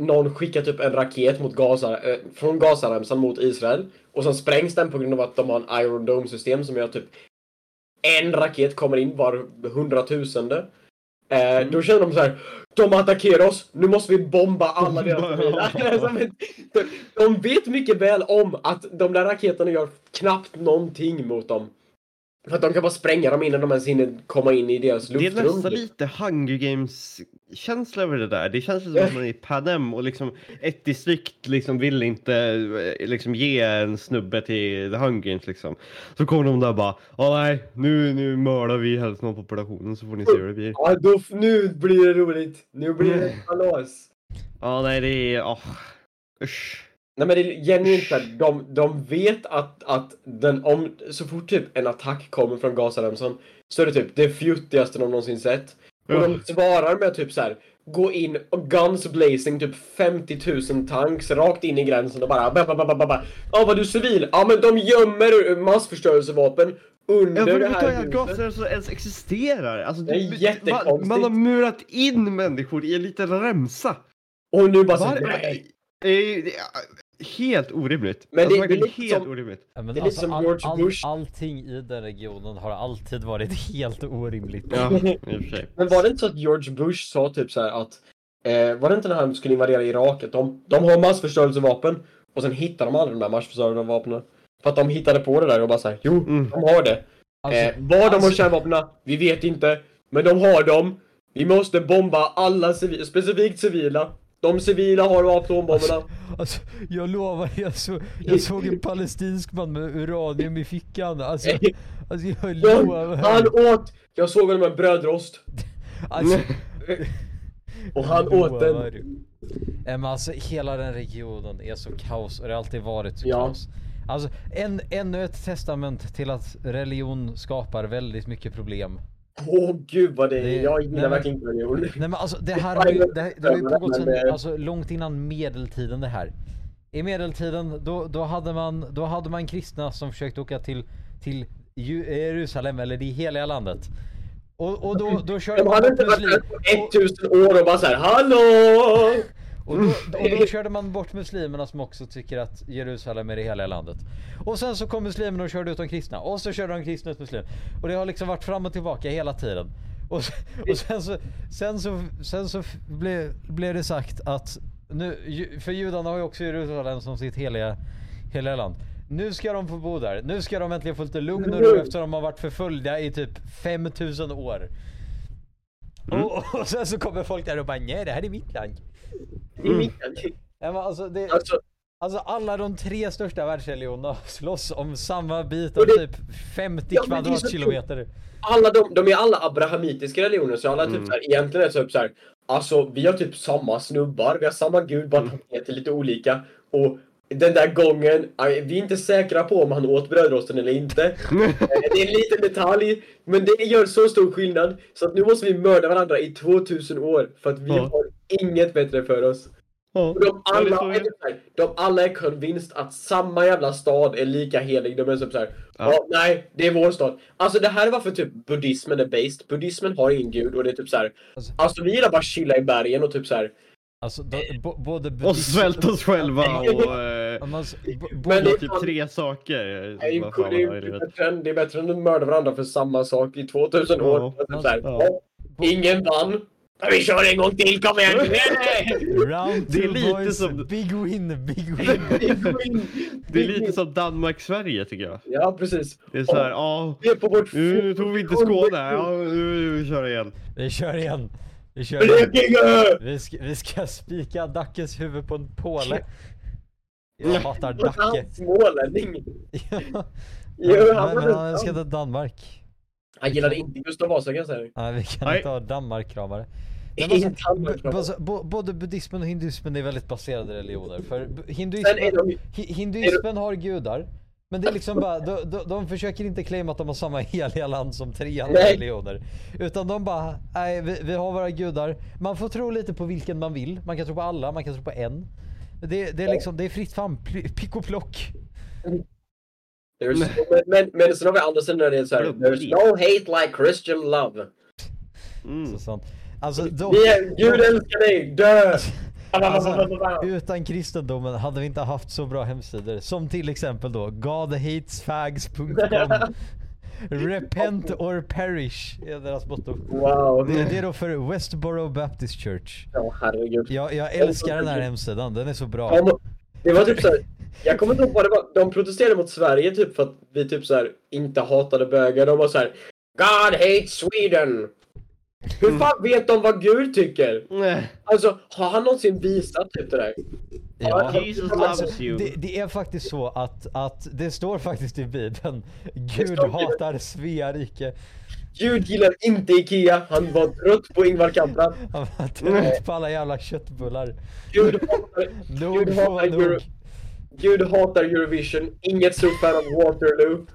någon skickar typ en raket mot Gaza, eh, från Gazaremsan mot Israel och sen sprängs den på grund av att de har en Iron Dome system som gör typ en raket kommer in var hundratusende. Eh, Då känner de så här. De attackerar oss, nu måste vi bomba alla deras bilar. Ett- de vet mycket väl om att de där raketerna gör knappt någonting mot dem. För att de kan bara spränga dem innan de ens hinner komma in i deras Det är luftrum. nästan lite Hunger Games-känsla över det där. Det känns som att man är i Panem och liksom ett distrikt liksom vill inte eh, liksom ge en snubbe till The Hunger Games liksom. Så kommer de där och bara, ja nej, nu, nu mördar vi hälften av populationen så får ni se hur det blir. Ja, då, nu blir det roligt. Nu blir det Mm. kalas. Ja nej det är, åh, usch. Nej men det är genuint de, de vet att, att den, om, så fort typ en attack kommer från Gazaremsan så är det typ det fjuttigaste de någonsin sett. Och Ja. de svarar med typ så här gå in och guns blazing, typ 50 000 tanks rakt in i gränsen och bara ba, ba, ba, ba. Ja, var du civil? Ja, men de gömmer massförstörelsevapen under Ja, det här huset. gaser alltså ens existerar. Alltså, Det är man, jättekonstigt. man har murat in människor i en liten remsa. Och nu bara så Var, nej. Helt orimligt. Men alltså, det- verkligen det är lite helt som- orimligt. Ja, men Det är lite som George Bush. allting i den regionen har alltid varit helt orimligt. Ja, i och för sig. Men var det inte så att George Bush sa typ så här att eh, var det inte när han skulle invadera Irak att de, de har massförstörelsevapen och sen hittar de aldrig de där massförstörelsevapnen. För att de hittade på det där och bara såhär, jo, Mm. de har det. Alltså, eh, var de har alltså- kärnvapnen, vi vet inte. Men de har dem. Vi måste bomba alla civila, specifikt civila. De civila har atombomberna. Alltså, jag lovar, jag, så, jag såg en palestinsk man med uranium i fickan. Alltså, alltså jag lovar. han åt, jag såg honom med brödrost. Alltså, Och han jag åt den. Nej, men alltså hela den regionen är så kaos och det har alltid varit så Ja. kaos. Alltså en, ännu ett testament till att religion skapar väldigt mycket problem. Åh gud vad det är, Det- jag nej, gillar men- verkligen inte religion. Nej men alltså det här har ju, det, här- det har ju pågått sedan, alltså långt innan medeltiden det här. I medeltiden då, då, hade man, då hade man kristna som försökte åka till, till Jerusalem eller det heliga landet. Och, och då, då körde De man hade inte varit där på 1000 år och bara såhär HALLÅ! Och, då, och då körde man bort muslimerna som också tycker att Jerusalem är det heliga landet. Och sen så kom muslimerna och körde ut de kristna. Och så körde de kristna ut muslimer. Och det har liksom varit fram och tillbaka hela tiden. Och, och sen så, sen så, sen så blev, blev det sagt att nu, för judarna har ju också Jerusalem som sitt heliga, heliga land. Nu ska de få bo där. Nu ska de äntligen få lite lugn och ro eftersom de har varit förföljda i typ 5000 år. Och, och sen så kommer folk där och bara nej det här är mitt land. Det är mitt- Ja, men alltså, det, Alltså, alltså alla de tre största världsreligionerna slåss om samma bit av det- typ 50 Ja, är så kvadratkilometer. alla de, de är alla abrahamitiska religioner så alla är typ Mm. såhär, egentligen är typ såhär Alltså vi har typ samma snubbar, vi har samma gud bara att han heter lite olika och den där gången, vi är inte säkra på om han åt brödrosten eller inte. Eh, Det är en liten detalj, men det gör så stor skillnad så att nu måste vi mörda varandra i 2000 år för att vi Ja. har inget bättre för oss. Ja, Och de det alla, är typ såhär, de alla är convinced att samma jävla stad är lika helig. De är typ såhär, Ja. ja. nej, det är vår stad. Alltså det här är varför typ buddhismen är based. Buddhismen har ingen gud och det är typ såhär, Alltså- alltså vi gillar bara chilla i bergen och typ såhär. Alltså de, bo, både Och buddhism- svälta oss själva och... Eh, men alltså, bo, Men både, det- typ tre saker. Det som är, fan det, är bättre än, det är bättre än att mörda varandra för samma sak i 2000 år. Ja. Och typ såhär, Ja. ja. Ingen vann. Vi kör en gång till, kom igen! Round Det är lite boys, som- big win, big win. Det är lite som Danmark-Sverige tycker jag. Ja, precis. Det är så här, ja, Vi är på vårt... nu tog vi inte Skåne, ja, nu kör vi igen. Vi kör igen. Vi kör igen. Vi ska, vi ska spika Dackes huvud på en påle. Jag hatar Dacke. Han smålänning. Ja. Jo, han men, han älskar inte Danmark. Han gillade inte Gustav Vasa kan jag säga. Nej, vi kan Nej. inte ha Danmark-kramare. Alltså, både buddhismen och hinduismen är väldigt baserade religioner. För hinduismen, hinduismen har gudar. Men det är liksom bara, de, de, de försöker inte claima att de har samma heliga land som tre andra Nej. religioner. Utan de bara, nej vi, vi har våra gudar. Man får tro lite på vilken man vill. Man kan tro på alla, man kan tro på en. Det, det är liksom, det är fritt fram, pick och plock. There's, men, men, men sen har vi andra sidan där det är såhär, There's no hate like Christian love. Mm. Så sant. Alltså, Vi är, Gud älskar dig, dö! Alltså, utan kristendomen hade vi inte haft så bra hemsidor som till exempel då godhatesfags.com Repent or perish är deras motto. Wow. Det, det är då för Westboro Baptist Church. Ja, herregud. Jag, jag älskar den här hemsidan, den är så bra. Det var typ såhär, jag kommer inte ihåg vad det var, de protesterade mot Sverige typ för att vi typ såhär inte hatade bögar. De var såhär God hates Sweden! Hur fan vet de vad Gud tycker? Nej. Alltså, har han någonsin visat typ det där? Ja. Jesus loves you. Det, det är faktiskt så att, att det står faktiskt i bibeln Gud hatar Svea rike. Gud gillar inte Ikea, han var trött på Ingvar Kamprad. Han var trött på alla jävla köttbullar. Gud hatar, Nog Gud hatar, Euro. Gud hatar Eurovision, inget stort fan av Waterloo.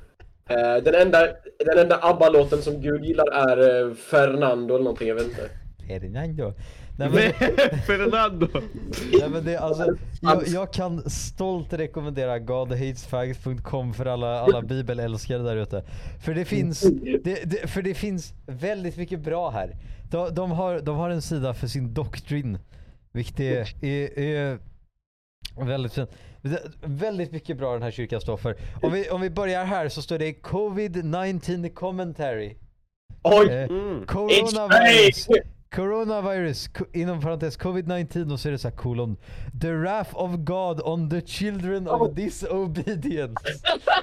Eh, den enda, den enda ABBA-låten som Gud gillar är eh, Fernando eller någonting, jag vet inte. Ferdinando. Nej men, Fernando. nej, men det, alltså, jag, jag kan stolt rekommendera godhatesfags.com för alla, alla bibelälskare där ute. För det finns, det, det, för det finns väldigt mycket bra här. De, de, har, de har en sida för sin doktrin. Vilket är, är, är väldigt fint. Väldigt mycket bra den här kyrkan står för. Om vi, om vi börjar här så står det Covid-19 commentary. Oj! Eh, Mm. Coronavirus. Coronavirus, co- inom parentes covid-19 och så är det så här kolon. The wrath of God on the children Oh. of disobedience.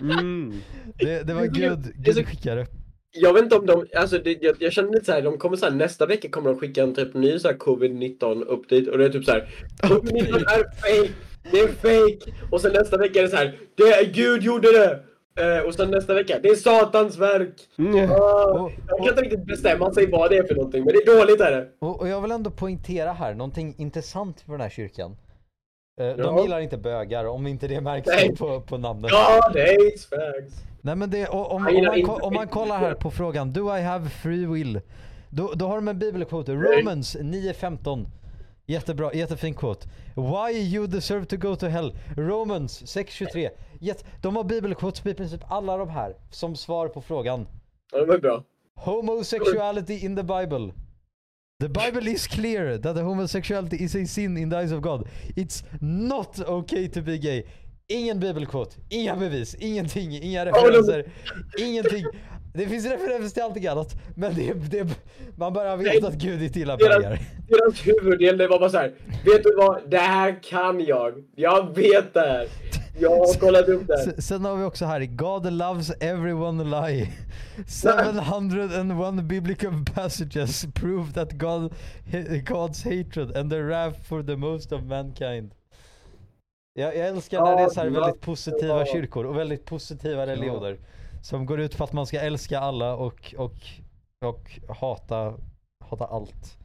Mm. Det, det var Gud, det är så- Gud skickade. Jag vet inte om de, alltså det, jag, jag känner lite såhär, de kommer såhär nästa vecka kommer de skicka en typ ny såhär covid-19 update och det är typ såhär Covid-19 är fake, det är fake! Och sen nästa vecka är det såhär, det är Gud gjorde det! Eh, och sen nästa vecka, det är satans verk! Mm. Ah, jag kan inte riktigt bestämma sig vad det är för någonting, men det är dåligt är det! Och, och jag vill ändå poängtera här någonting intressant med den här kyrkan. Eh, De Ja. gillar inte bögar, om inte det märks på, på namnet. God hates fags! Nej men det, och, om, om, gillar man, om man kollar här på frågan, do I have free will? Då, då har de en bibelquote, Romans 9.15. Jättebra, jättefin quote. Why you deserve to go to hell? Romans 6.23. Jätte, de har bibelquotes på i princip alla de här som svar på frågan. Ja, det var bra. Homosexuality in the Bible. The Bible is clear that the homosexuality is a sin in the eyes of God. It's not okay to be gay. Ingen bibelquote, inga bevis, ingenting, inga referenser, ingenting. Det finns referenser till allting annat, men det, det, man bara vet att Gud inte gillar Deras, bögar. deras huvuddel det var bara så här. vet du vad? Det här kan jag. Jag vet det här. Jag har kollat upp det här. Sen har vi också här, God loves everyone lie. 701 biblical passages prove that God, God's hatred and the wrath for the most of mankind. Jag, jag älskar när det är så väldigt positiva kyrkor och väldigt positiva religioner. Som går ut på att man ska älska alla och, och, och hata, hata allt.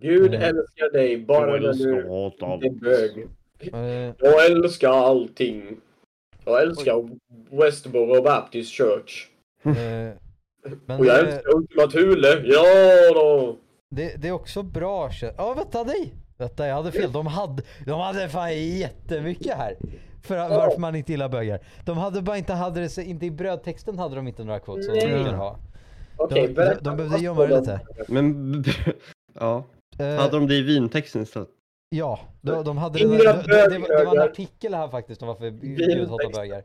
Gud Mm. älskar dig bara Jag när älskar du hata. är bög. Eh, Jag älskar allting. Jag älskar Westboro Baptist Church. eh, men Och jag det, älskar Ultima Thule. Ja då. det, det är också bra Ja vänta nej! Vänta jag hade fel. De hade, de hade fan jättemycket här. För varför man inte gillar bögar. De hade bara inte, hade det, inte i brödtexten hade de inte några quotes som de brukar ha. Okej, De- de behövde gömma det lite. Men, ja. Eh, Hade de det i vintexten istället? Ja, de, de hade Inga det, det, det, det, var- det var en artikel här faktiskt om varför Gud hatar bögar.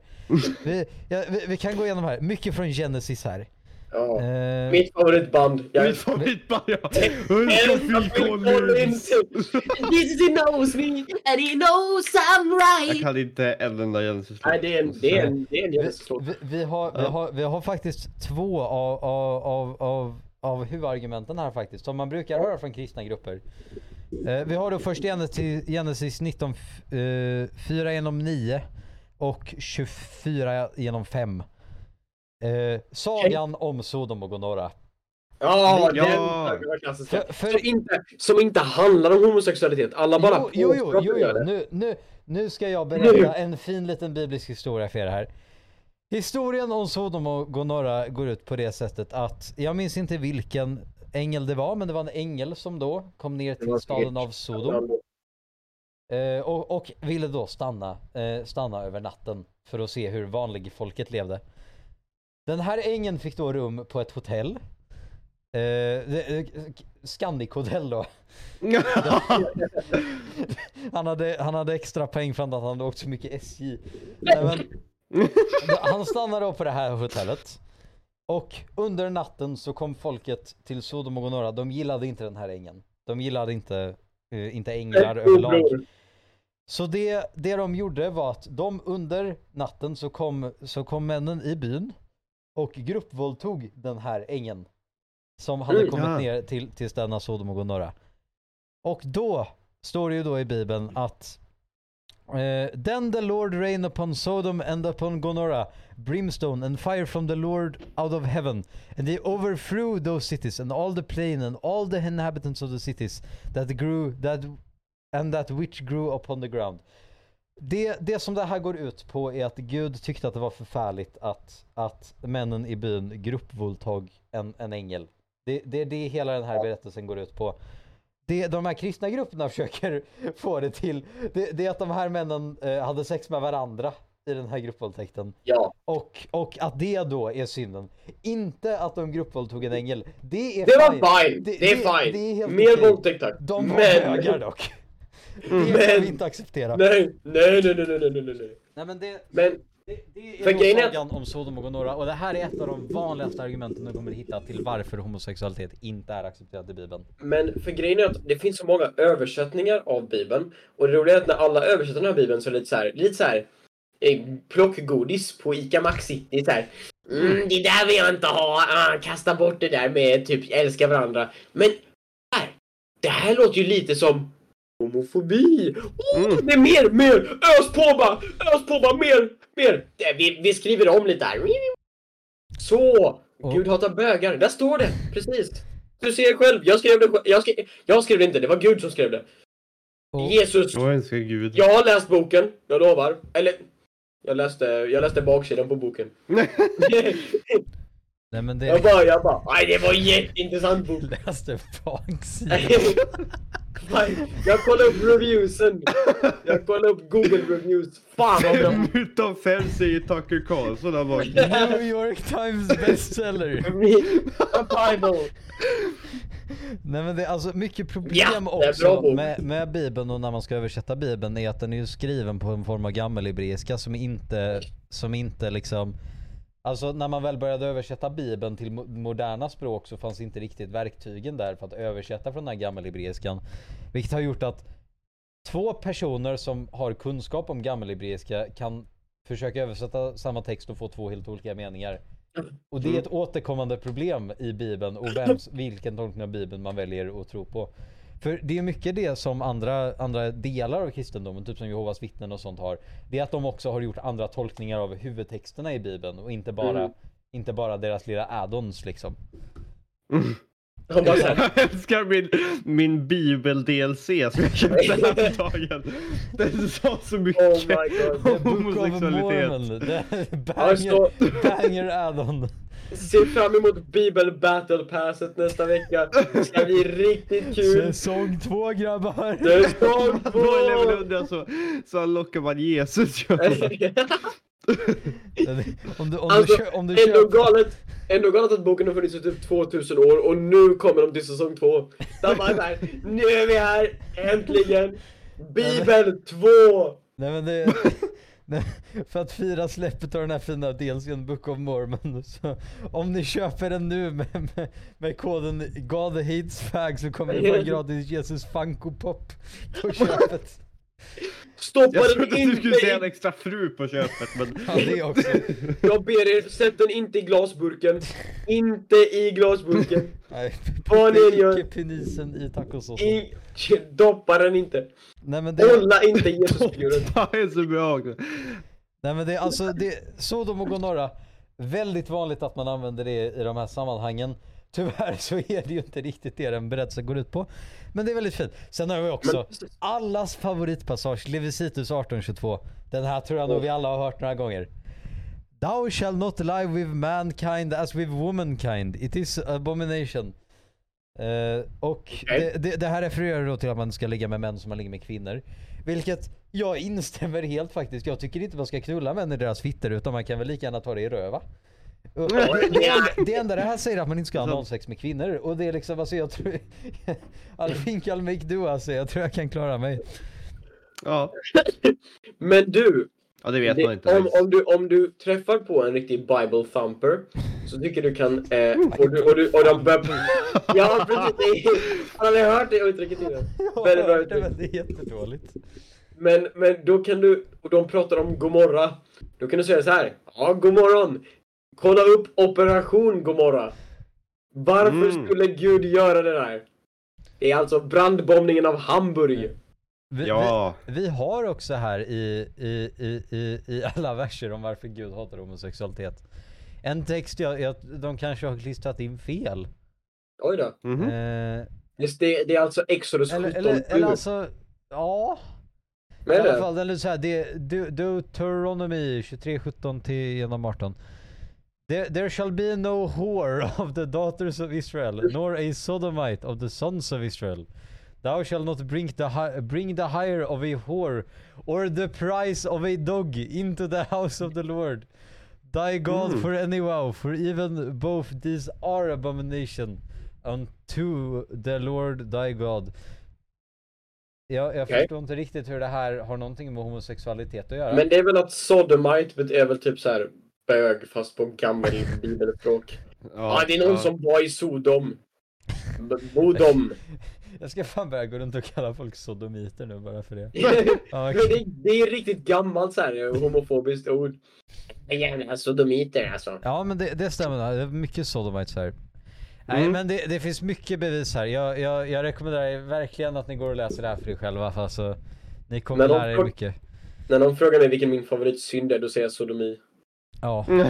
Vi, ja, vi, vi kan gå igenom här, mycket från Genesis här. Ja. Eh, Mitt favoritband. Jag Mitt favoritband ja! Phil Collins! This he knows me and he knows I'm Jag right. kan inte en enda Genesis Nej, det är en, det är en, det är en vi, Genesis-låt. vi, vi, har, vi, Ja. har, vi har faktiskt två av, av, av, av, av huvudargumenten här faktiskt, som man brukar höra från kristna grupper. Eh, vi har då först Genesis, Genesis 19, eh, 4 genom 9 och 24 genom 5. Eh, sagan om Sodom och Gomorra. Ja, Ja. den klassiska. För- för- Som, inte, som inte handlar om homosexualitet. Alla bara Jo, jo, jo, jo, jo. Nu, nu, nu ska jag berätta en fin liten biblisk historia för er här. Historien om Sodom och Gomorra går ut på det sättet att, jag minns inte vilken ängel det var, men det var en ängel som då kom ner till staden av Sodom eh, och, och ville då stanna, eh, stanna över natten för att se hur vanlig folket levde. Den här ängeln fick då rum på ett hotell. Eh, eh, Scandic hotell då. Han hade, han hade extra poäng för att han hade åkt så mycket SJ. Nej, men, han stannade då på det här hotellet. Och under natten så kom folket till Sodom och Gomorra. De gillade inte den här ängeln. De gillade inte, eh, inte änglar överlag. Så det, det de gjorde var att de under natten så kom, så kom männen i byn och gruppvåldtog den här ängeln. Som hade Mm. kommit Ja. ner till, till städerna Sodom och Gomorra. Och då står det ju då i bibeln att eh, Then the Lord rain upon Sodom and upon Gomorrah brimstone and fire from the Lord out of heaven and they overthrew those cities and all the plain and all the inhabitants of the cities that grew that and that which grew upon the ground. Det, det som det här går ut på är att Gud tyckte att det var förfärligt att, att männen i byn gruppvåldtog en, en ängel. Det, det, det är hela den här berättelsen går ut på. Det de här kristna grupperna försöker få det till, det, det är att de här männen eh, hade sex med varandra i den här gruppvåldtäkten. Ja, Och, och att det då är synden. Inte att de gruppvåldtog en ängel. Det är det var fine. Det- Det, är det- fine. det är helt Mer våldtäkt tack. De var Men- högar dock. Det kan Men- vi inte acceptera. Nej, nej, nej, nej, nej, nej, nej, nej. Men det, Men det, det är att- sagan om Sodom och Gomorra och det här är ett av de vanligaste argumenten du kommer hitta till varför homosexualitet inte är accepterat i bibeln. Men för grejen är att det finns så många översättningar av Bibeln. Och det roliga är att när alla översättningar av Bibeln så är det lite så här, lite så här eh, plockgodis på ICA Maxi. Det är så här, mm, det där vill jag inte ha, ah, kasta bort det där med typ älska varandra. Men här, det här låter ju lite som homofobi. Oh, Mm. Det är mer, mer, ös på bara, ös på bara, mer, mer. Vi, vi skriver om lite här. Så, Och- Gud hatar bögar. Där står det, precis. Du ser själv, jag skrev det. Jag skrev, jag skrev det inte, det var Gud som skrev det. Och, Jesus, Jag älskar Gud. jag har läst boken, jag lovar. Eller, jag läste, jag läste baksidan på boken. nej men det... jag bara, jag bara, nej det var en jätteintressant bok. läste baksidan. jag kollade upp reviewsen. Jag kollade upp Google reviews. Fan vad bra. Fem utav fem säger Tucker Carlson. Han bara, New York Times bestseller. Bible. Nej men det är alltså mycket problem Ja, också med, med bibeln och när man ska översätta bibeln är att den är ju skriven på en form av gammelhebreiska som inte, som inte liksom Alltså när man väl började översätta bibeln till mo- moderna språk så fanns inte riktigt verktygen där för att översätta från den här gammelhebreiskan. Vilket har gjort att två personer som har kunskap om gammelhebreiska kan försöka översätta samma text och få två helt olika meningar. Och det är ett återkommande problem i bibeln och vems, vilken tolkning av bibeln man väljer att tro på. För det är mycket det som andra, andra delar av kristendomen, typ som Jehovas vittnen och sånt har. Det är att de också har gjort andra tolkningar av huvudtexterna i bibeln och inte bara, Mm. inte bara deras lilla add-ons liksom. Han bara jag älskar min, min bibel-DLC som jag köpte häromdagen. Den sa så mycket Oh om Book of homosexualitet. Banger, så- banger add-on. Se fram emot Bibel Battle Passet nästa vecka. Det ska bli riktigt kul. Säsong två grabbar! Säsong Då är level två! 100 så, så lockar man Jesus. Om du, om Alltså, du, om du Ändå köper... galet, ändå galet att boken har funnits i typ 2000 år och nu kommer de till säsong två. De bara såhär, nu är vi här, äntligen! Bibel 2! Nej men det... för att fira släppet av den här fina DLCn Book of Mormon. Så om ni köper den nu med, med, med koden God hates fag så kommer ni få en gratis Jesus Funko Pop på köpet. Stoppa Jag den trodde att du inte skulle säga en i... extra fru på köpet men... Ja det också. Jag ber er, sätt den inte i glasburken. Inte i glasburken. Nej, Vad ni än gör. penisen i tacosåsen. I... Doppa den inte. Nej men det, Hålla inte Jesusfiguren. Det är så bra. nej men det är alltså, det, Sodom och Gomorra. Väldigt vanligt att man använder det i de här sammanhangen. Tyvärr så är det ju inte riktigt det den berättelsen går ut på. Men det är väldigt fint. Sen har vi också allas favoritpassage, Levicitus 1822. Den här tror jag nog vi alla har hört några gånger. Thou shall not lie with mankind as with womankind. It is abomination. Eh, och Okej. det, det, det här refererar då till att man ska ligga med män som man ligger med kvinnor. Vilket jag instämmer helt faktiskt. Jag tycker inte man ska knulla män i deras fitter utan man kan väl lika gärna ta det i röva. Det, enda, det enda det här säger att man inte ska ha analsex med kvinnor och det är liksom, alltså jag tror... I'll make do alltså, jag tror jag kan klara mig. Ja. Men du, ja, det vet det, man inte. om, om, du, om du träffar på en riktig bible thumper så tycker du kan... Eh, och, du, och, du, och de börjar... Ja precis, har ni hört det uttrycket innan? Jag Väldigt bra har hört det uttryck. det är jättedåligt. Men, men då kan du, och de pratar om Gomorra. Då kan du säga så här. Ja, god morgon. Kolla upp Operation Gomorra. Varför Mm. skulle Gud göra det där? Det är alltså brandbombningen av Hamburg. Vi, Ja. vi, vi har också här i, i, i, i, i alla verser om varför Gud hatar homosexualitet. En text jag, jag, de kanske har klistrat in fel. Oj då. Mhm. Eh, Just det, det är alltså Exodus 17. eller, eller, eller alltså, ja. I Men alla det, fall, eller så här, det Deuteronomy 23.17 till genom 18. There, there shall be no whore of the daughters of Israel, nor a sodomite of the sons of Israel. Thou shall not bring the, bring the hire of a whore, or the price of a dog into the house of the Lord. Thy God Mm. for any vow, for even both these are abomination unto the Lord thy God. Jag, jag Okej. förstår inte riktigt hur det här har någonting med homosexualitet att göra. men det är väl att sodomite är väl typ så här bög fast på gammel bibelspråk. Ja, det är någon som var i Sodom. Bodom. Jag ska fan börja gå runt och kalla folk sodomiter nu bara för det. Ja, okej. det, det är riktigt gammalt så här homofobiskt ord. Gärna sodomiter alltså. Ja men det, det stämmer, det är mycket sodomites här. Nej Mm. men det, det finns mycket bevis här. Jag, jag, jag rekommenderar er verkligen att ni går och läser det här för er själva. För alltså, ni kommer lära er mycket. När någon frågar mig vilken min favoritsynd är, då säger jag sodomi. Ja. Mm.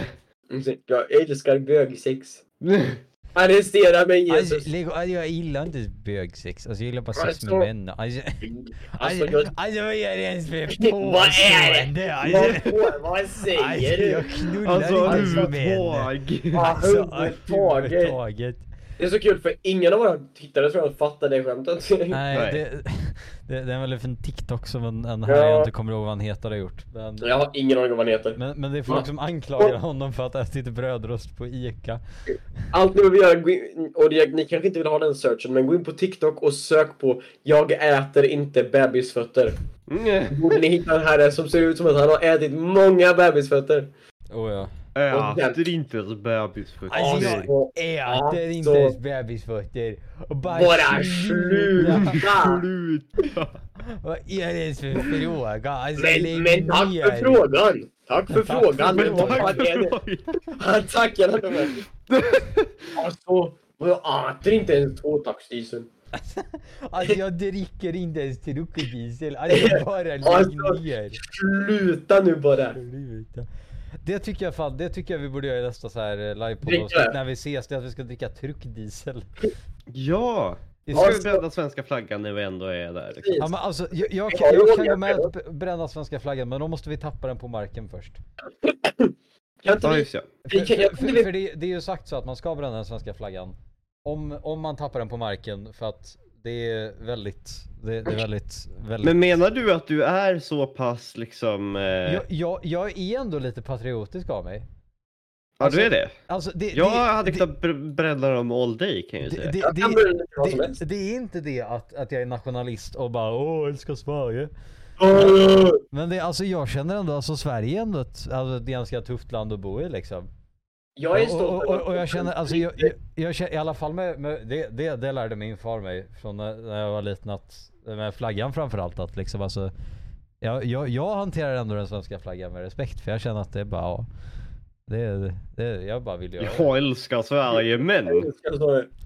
Jag älskar bögsex. Arrestera mig Alltså, Jesus! Lego, alltså, jag gillar inte bögsex, alltså jag gillar bara sex Alltså- med män. Alltså, Alltså, alltså, jag... alltså vad är det ens för Vad är påstående? det? Alltså, Vad, vad säger alltså du? jag knullar Alltså inte med män. Alltså överhuvudtaget. Det är så kul för ingen av våra tittare tror jag fattar det skämtet. Nej, Nej. Det, det, det är en väldigt fin TikTok som en, en här Ja. jag inte kommer ihåg vad han heter har gjort. Men, Jag har ingen aning om vad han heter. men, men det är folk som anklagar honom för att ha ätit brödrost på Ica. Allt ni behöver göra, och det, ni kanske inte vill ha den searchen, men gå in på TikTok och sök på Jag äter inte bebisfötter. Mm. Borde ni hitta en herre som ser ut som att han har ätit många bebisfötter. Oh ja. Äter inte ens bebisfötter. Alltså, Ja, jag äter inte så- ens bebisfötter. Och bara, Bara sluta! Sluta! Vad är det ens för fråga? Alltså, Men, men tack ner. för frågan! Tack för Tack frågan! för Men frågan. tackar honom med. Alltså, jag äter inte ens tvåtaktsdiesel. Alltså jag dricker inte ens truckdiesel. Alltså bara lägg Alltså, ner. Sluta nu bara! Det tycker jag fan, det tycker jag vi borde göra i nästa så här eh, livepodd när vi ses, det är att vi ska dricka truckdiesel. Ja! Ska är vi bränna svenska flaggan när vi ändå är där? Liksom? Ja men alltså, jag, jag, Ja, kan, jag jag kan gå med att bränna svenska flaggan men då måste vi tappa den på marken först. Kan inte Ja, ja. För, för, för, vi- för det, det är ju sagt så att man ska bränna den svenska flaggan om, om man tappar den på marken för att det är väldigt, det, det är väldigt, väldigt Men menar du att du är så pass liksom... Eh... jag, jag, jag är ändå lite patriotisk av mig. ja, du är det? Alltså det, Jag det, hade kunnat br- bränna dem all day kan jag ju det, säga. det, Jag det, det är inte det att, att jag är nationalist och bara åh älskar Sverige. Men det, alltså jag känner ändå, alltså Sverige är ändå ett, alltså ett ganska tufft land att bo i liksom. Jag är och, stolt och, och, och jag känner, alltså jag, jag, jag känner i alla fall med, med det, det, det lärde min far mig från när, jag var liten att, med flaggan framförallt att liksom alltså jag, jag, jag hanterar ändå den svenska flaggan med respekt för jag känner att det är bara, ja, det, det, jag bara vill göra. Jag älskar Sverige men Jag älskar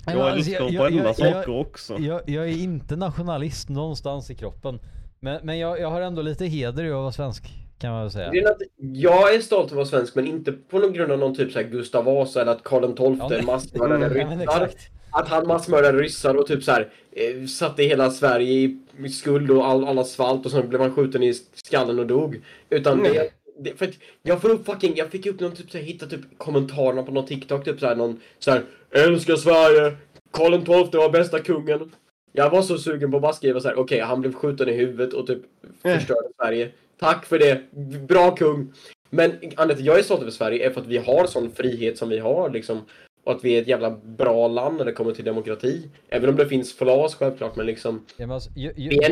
jag alltså, älskar jag- saker också. Jag, jag är inte nationalist någonstans i kroppen. Men, men jag, jag har ändå lite heder i att vara svensk. Kan man väl säga. Det är att jag är stolt över att vara svensk, men inte på någon grund av någon typ så här Gustav Vasa eller att Karl XII Ja, massmördade Mm. Ryssar. Att han massmördade ryssar och typ så här eh, satte hela Sverige i, i skuld och all, alla svalt och sen blev han skjuten i skallen och dog. Utan Mm. det, det, för att jag får upp fucking, jag fick upp någon typ så här, hitta typ kommentarerna på någon TikTok typ så här någon så här älskar Sverige, Karl XII var bästa kungen. Jag var så sugen på att bara skriva så här, okej han blev skjuten i huvudet och typ Mm. förstörde Sverige. Tack för det, bra kung. Men anledningen till att jag är stolt över Sverige är för att vi har sån frihet som vi har liksom. Och att vi är ett jävla bra land när det kommer till demokrati. Även om det finns flaws självklart, men liksom. Ja, men alltså, jag, jag, Vi är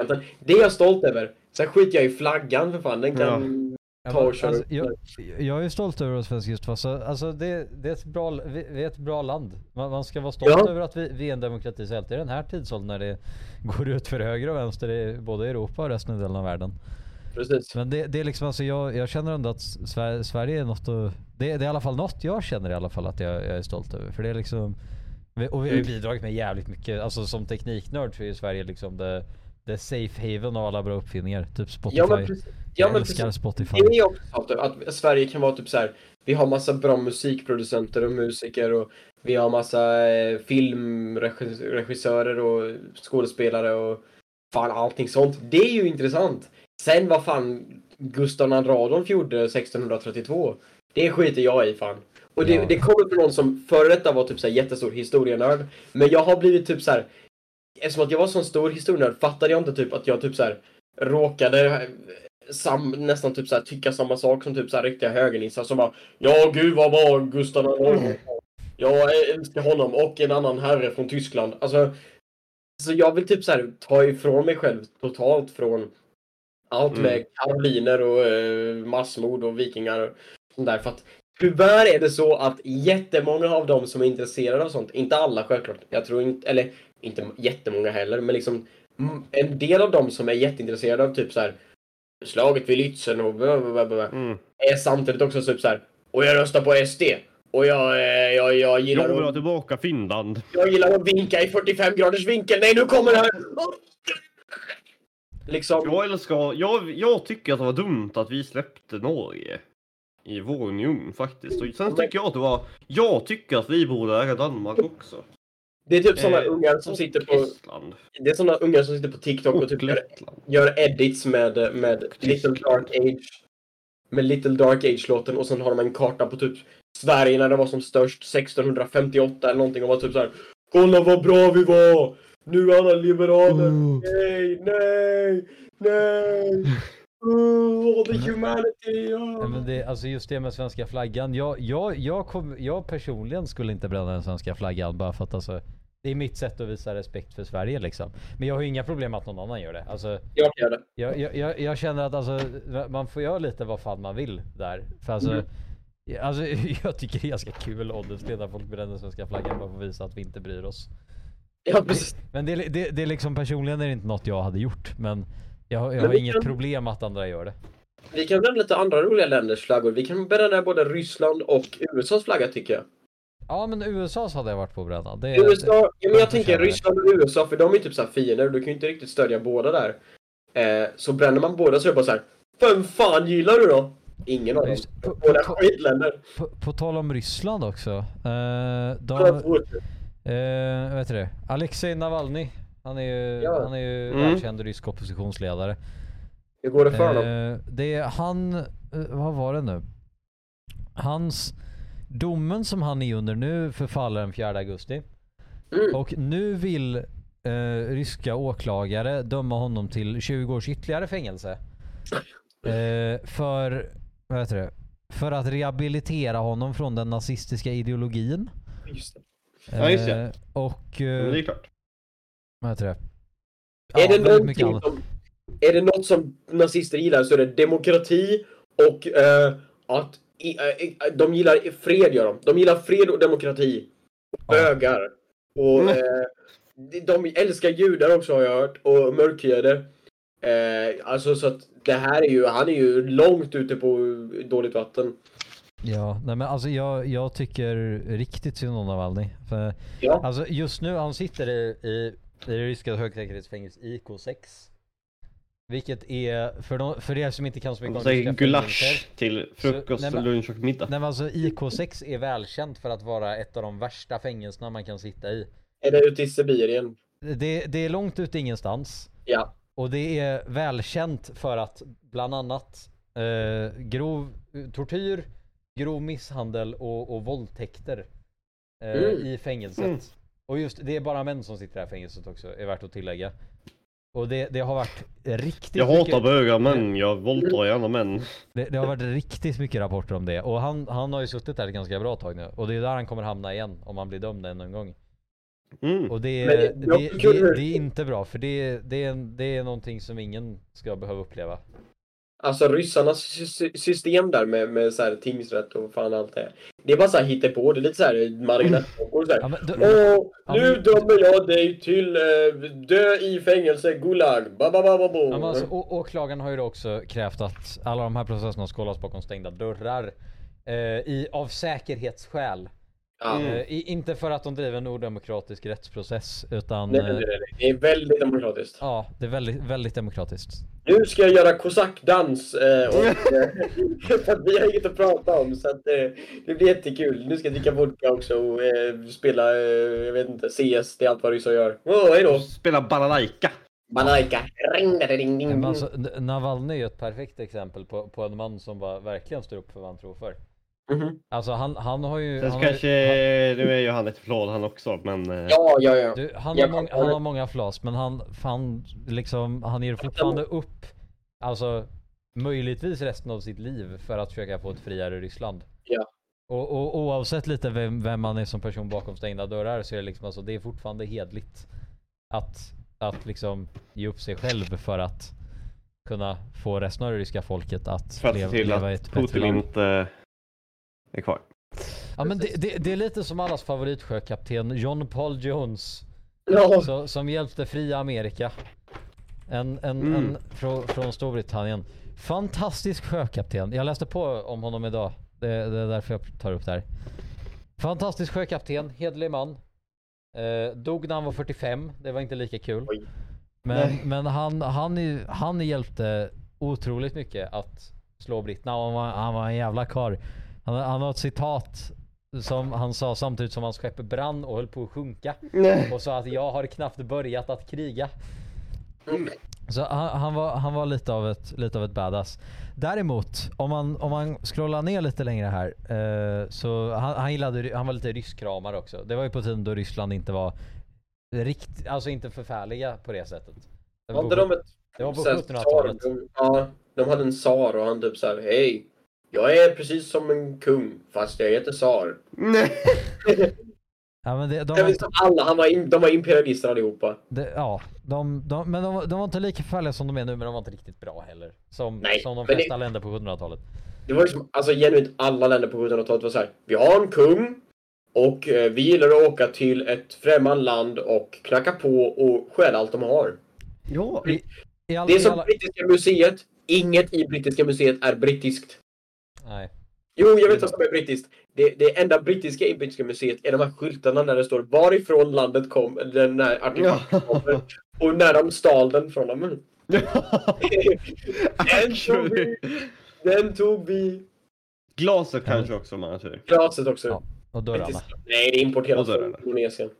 ändå. Det är jag stolt över. Sen skiter jag i flaggan för fan. Den kan Ja, men, och köra alltså, jag, jag är stolt över att svensk just alltså, alltså det, det är ett bra, vi, vi är ett bra land. Man, man ska vara stolt Ja. över att vi, vi är en demokrati så i den här tidsåldern när det går ut för höger och vänster i både Europa och resten av delen av världen. Precis. Men det, det är liksom alltså jag, jag känner ändå att Sverige, Sverige är något att, det, det är i alla fall något jag känner i alla fall att jag, jag är stolt över. För det är liksom, och vi har ju Mm. bidragit med jävligt mycket, alltså som tekniknörd så är ju Sverige liksom det, det safe haven av alla bra uppfinningar. Typ Spotify. Ja men precis. Ja, jag men älskar precis. Spotify. Det är jag också stolt över. Att Sverige kan vara typ så här. Vi har massa bra musikproducenter och musiker och vi har massa eh, filmregissörer och skådespelare och fan allting sånt. Det är ju intressant. Sen vad fan Gustav II Adolf gjorde 1632. Det skiter jag i fan. Och det, Ja. det kommer från någon som före detta var typ så här jättestor historienörd. Men jag har blivit typ så här. Eftersom att jag var så en stor historienörd fattade jag inte typ att jag typ så här råkade eh, sam, nästan typ så här tycka samma sak som typ så här riktiga högernissar som bara Ja gud vad bra Gustav II Adolf. Jag älskar honom och en annan herre från Tyskland. Alltså så jag vill typ så här ta ifrån mig själv totalt från allt Mm. med karoliner och eh, massmord och vikingar och sånt där. För att tyvärr är det så att jättemånga av dem som är intresserade av sånt, inte alla självklart, jag tror inte, eller inte jättemånga heller, men liksom mm, en del av dem som är jätteintresserade av typ så här slaget vid Lützen och bla, bla, bla, bla, Mm. är samtidigt också typ så här och jag röstar på SD och jag, eh, jag, jag gillar Jag vill ha tillbaka Finland. jag gillar att vinka i 45 graders vinkel. Nej, nu kommer det här! Liksom. Jag älskar, jag, jag tycker att det var dumt att vi släppte Norge i vår union faktiskt. Och sen tycker jag att det var, jag tycker att vi borde äga Danmark också. Det är typ såna Eh, ungar som sitter på, Estland. det är såna ungar som sitter på TikTok och Och typ gör, gör edits med, med Little. Dark Age. Med Little Dark Age-låten och sen har de en karta på typ Sverige när det var som störst 1658 eller någonting och var typ så här. Kolla vad bra vi var! Nu är alla liberaler! Nej, nej, nej! Oh, the humanity! Ja. men det, alltså just det med svenska flaggan. Jag, jag, jag, kom, jag personligen skulle inte bränna den svenska flaggan bara för att alltså, det är mitt sätt att visa respekt för Sverige liksom. Men jag har ju inga problem med att någon annan gör det. Alltså, Jag göra det. jag, jag, jag, jag känner att alltså, man får göra lite vad fan man vill där. För alltså, Mm. alltså jag tycker det är ganska kul honestly när folk bränner svenska flaggan bara för att visa att vi inte bryr oss. Ja, precis. Men det, det, det är liksom personligen är det inte något jag hade gjort. Men jag, har- jag Men har inget kan- problem att andra gör det. Vi kan bränna lite andra roliga länders flaggor. Vi kan bränna både Ryssland och USAs flagga tycker jag. Ja men USAs hade jag varit på att bränna. Det, USA, ja, men jag tänker det. Ryssland och USA för de är typ så här fiender och du kan ju inte riktigt stödja båda där. Eh, så bränner man båda så är det bara så här. Vem fan gillar du då? Ingen av dem. På- på- Båda på- skitländer. På, på tal om Ryssland också. Eh, de, eh, vad heter det? Alexej Navalny. Han är ju, Ja. han är ju Mm. världskänd rysk oppositionsledare. går det för honom? Eh, det är han, eh, vad var det nu? Hans, domen som han är under nu förfaller den 4 augusti. Mm. Och nu vill eh, ryska åklagare döma honom till 20 års ytterligare fängelse. Eh, för, vad heter det? För att rehabilitera honom från den nazistiska ideologin. Just det. Ja, just det. Eh, och, Men eh, det är klart. vad heter det? är det någonting som... är det något som nazister gillar så är det demokrati och eh, att i, eh, de gillar fred gör de. De gillar fred och demokrati. Och Ja. bögar. Och Mm. eh, de- de älskar judar också har jag hört. Och mörkhyade. Eh, alltså så att det här är ju, han är ju långt ute på dåligt vatten. Ja, nej men alltså jag, jag tycker riktigt synd om Navalny. För, Ja. alltså just nu, han sitter i, i, i det ryska högsäkerhetsfängelset IK6. Vilket är, för, de, för er som inte kan så mycket om säger ryska gulasch till frukost, nej, men- lunch och middag. Nej men alltså IK6 är välkänt för att vara ett av de värsta fängelserna man kan sitta i. Är det ute i Sibirien? Det, det är långt ute ingenstans. Ja. Och det är välkänt för att bland annat eh, grov tortyr, grov misshandel och, och våldtäkter eh, Mm. i fängelset. Mm. Och just det är bara män som sitter i det här fängelset också, är värt att tillägga. Och det, det har varit riktigt Jag hatar mycket, bögar men jag våldtar gärna män. det, det har varit riktigt mycket rapporter om det. Och han, han har ju suttit där ett ganska bra tag nu. Och det är där han kommer hamna igen om han blir dömd ännu en gång. Mm. Och det det, det, det är inte bra för det, det, är, det är någonting som ingen ska behöva uppleva. Alltså ryssarnas sy- system där med, med så här tingsrätt och fan allt det. Det är bara så här hittepå. Det är lite så här marionettfrågor. Så här. Ja, du, Åh, Ja, nu men- dömer jag dig till eh, dö i fängelse, Gulag. Ba. Ja, men alltså, å- åklagaren har ju då också krävt att alla de här processerna ska hållas bakom stängda dörrar. Eh, i, av säkerhetsskäl. Ja. Mm. Inte för att de driver en odemokratisk rättsprocess utan nej, nej, nej. Det är väldigt demokratiskt. Ja, det är väldigt, väldigt demokratiskt. Nu ska jag göra kosackdans. Eh, och, eh, för att vi har inget att prata om. Så att, det blir jättekul. Nu ska jag dricka vodka också och spela, jag vet inte, CS. Det är allt vad ryssar gör. Åh, hejdå! Spela balalaika. Balalaika. Ring, ding. Men alltså, Navalny är ett perfekt exempel på, på en man som bara verkligen står upp för vad han tror för. Mhm. Alltså han, han har ju... Sen Han, har, kanske, nu är ju han ett flåd han också men... eh, Ja, ja, ja. du, han, har många, han har många flas men han, fan, liksom, han ger fortfarande upp, alltså möjligtvis resten av sitt liv för att försöka få ett friare Ryssland. Ja. Och, och oavsett lite vem, vem man är som person bakom stängda dörrar så är det liksom alltså, det är fortfarande hedligt att, att liksom ge upp sig själv för att kunna få resten av det ryska folket att För att leva, leva i att ett bättre Putin land. inte är kvar. Ja men det, det, det är lite som allas favoritsjökapten John Paul Jones ja. så, som hjälpte fria Amerika. En, en, Mm. en från, från Storbritannien. Fantastisk sjökapten. Jag läste på om honom idag. Det, det är därför jag tar upp det här. Fantastisk sjökapten, hederlig man. Eh, dog när han var 45, det var inte lika kul. Oj. Men, Nej. men han, han, han hjälpte otroligt mycket att slå britterna. Han var, han var en jävla karl. Han, han har ett citat som han sa samtidigt som hans skepp brann och höll på att sjunka. Och sa att jag har knappt börjat att kriga. Mm. Så han, han, var, han var lite av ett, lite av ett badass. Däremot, om man, om man scrollar ner lite längre här. Eh, så han, han, gillade, han var lite rysskramare också. Det var ju på tiden då Ryssland inte var rikt, alltså inte förfärliga på det sättet. Det Var på, de ett det var på så här 1700-talet. tsar? De- Ja, de hade en tsar och han typ så här, hej. Jag är precis som en kung, fast jag heter tsar. Nej. Ja, men det, de, Jag var inte, alla, han var in, de var imperialister allihopa. det, ja, de, de, men de, var- de var inte lika förfärliga som de är nu men de var inte riktigt bra heller. Som, Nej, som de men det- flesta länder på 1700-talet. Det var liksom, alltså genuint alla länder på 1700-talet var så här. Vi har en kung och eh, vi gillar att åka till ett främmande land och knacka på och stjäla allt de har. Ja. I, i all, Det är som alla, Brittiska museet. Inget i Brittiska museet är brittiskt. Nej. Jo, jag vet vad som är brittiskt. Det, det enda brittiska i Brittiska museet är de här skyltarna där det står varifrån landet kom, den här artefakten Ja. kommer och när de stal den från dem. Den tog vi. Den tog vi. Glaset kanske också man har tur. Glaset också. Ja, Och dörrarna. Nej, det är importerat från Indonesien.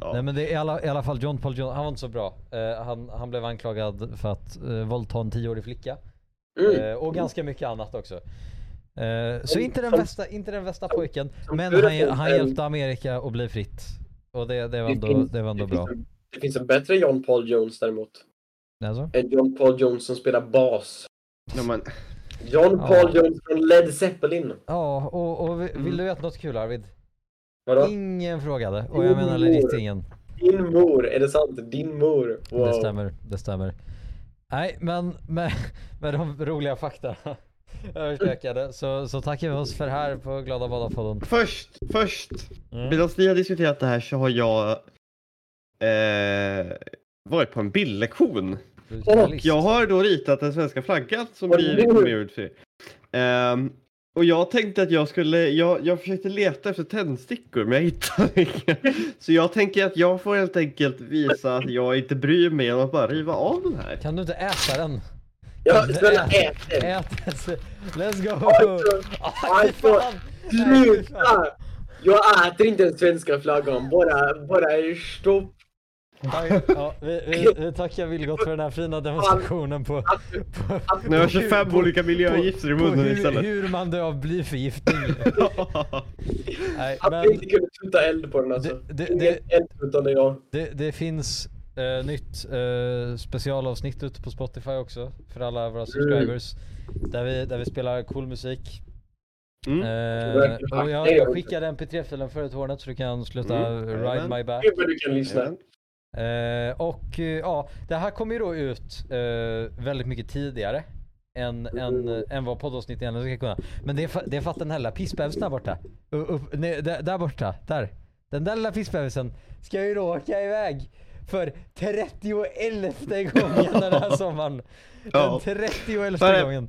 Ja. Nej men det är i alla, i alla fall John Paul Jones, han var inte så bra. Eh, han, han blev anklagad för att uh, våldta en tioårig flicka. Mm. Eh, och ganska mycket annat också. Eh, så inte den bästa, inte den bästa pojken. Men han, han hjälpte Amerika att bli fritt. Och det, det, var, Det ändå, finns- det var ändå det bra. finns en- Det finns en bättre John Paul Jones däremot. Alltså? En John Paul Jones som spelar bas. Ja, men, John Ja. Paul Jones från Led Zeppelin. Ja, och, och vi- vill Mm. du veta något kul Arvid? Vadå? Ingen frågade. Och jag menar legit ingen. Din mor, är det sant? Din mor. Wow. Det stämmer, det stämmer. Nej, men med, med de roliga fakta överstökade så, så tackar vi oss för här på Glada Badar-podden. Först, först, Mm. medan ni har diskuterat det här så har jag eh, varit på en bildlektion. Och jag har då ritat den svenska flaggan som blir rekommenderad för Ehm, Och jag tänkte att jag skulle, jag, jag försökte leta efter tändstickor men jag hittade inga. Så jag tänker att jag får helt enkelt visa att jag inte bryr mig om att bara riva av den här. Kan du inte äta den? Ja, snälla ät den! Ät den! Let's go! Alltså, fan. Sluta! Jag äter inte den svenska flaggan, bara, bara stopp. Ja, vi, vi, vi tackar Vilgot för den här fina demonstrationen på, på, Nu har jag på 25 hur- olika miljögifter i på munnen hur, istället. hur man dör av blyförgiftning. Nej, Att men vi inte kunde tuta eld på den alltså. Det- det- Ingen det- eldtuttande idag. det, det finns eh, nytt eh, specialavsnitt ute på Spotify också för alla våra subscribers. Där, vi, där vi spelar cool musik. Mm. Eh, och jag, jag skickade mp3-filen förut Hornet så du kan sluta Mm, ride my back. Du kan lyssna. Eh, och eh, ja, det här kommer ju då ut eh, väldigt mycket tidigare än, än, Mm. än vad poddavsnitt egentligen ska kunna. Men det är, för, det är för att den här lilla pissbebisen där borta, U- upp, nej, där, där borta, där. Den där lilla pissbebisen ska ju då åka iväg för 31 gången den här sommaren. Ja. Den 31 Så är det. gången.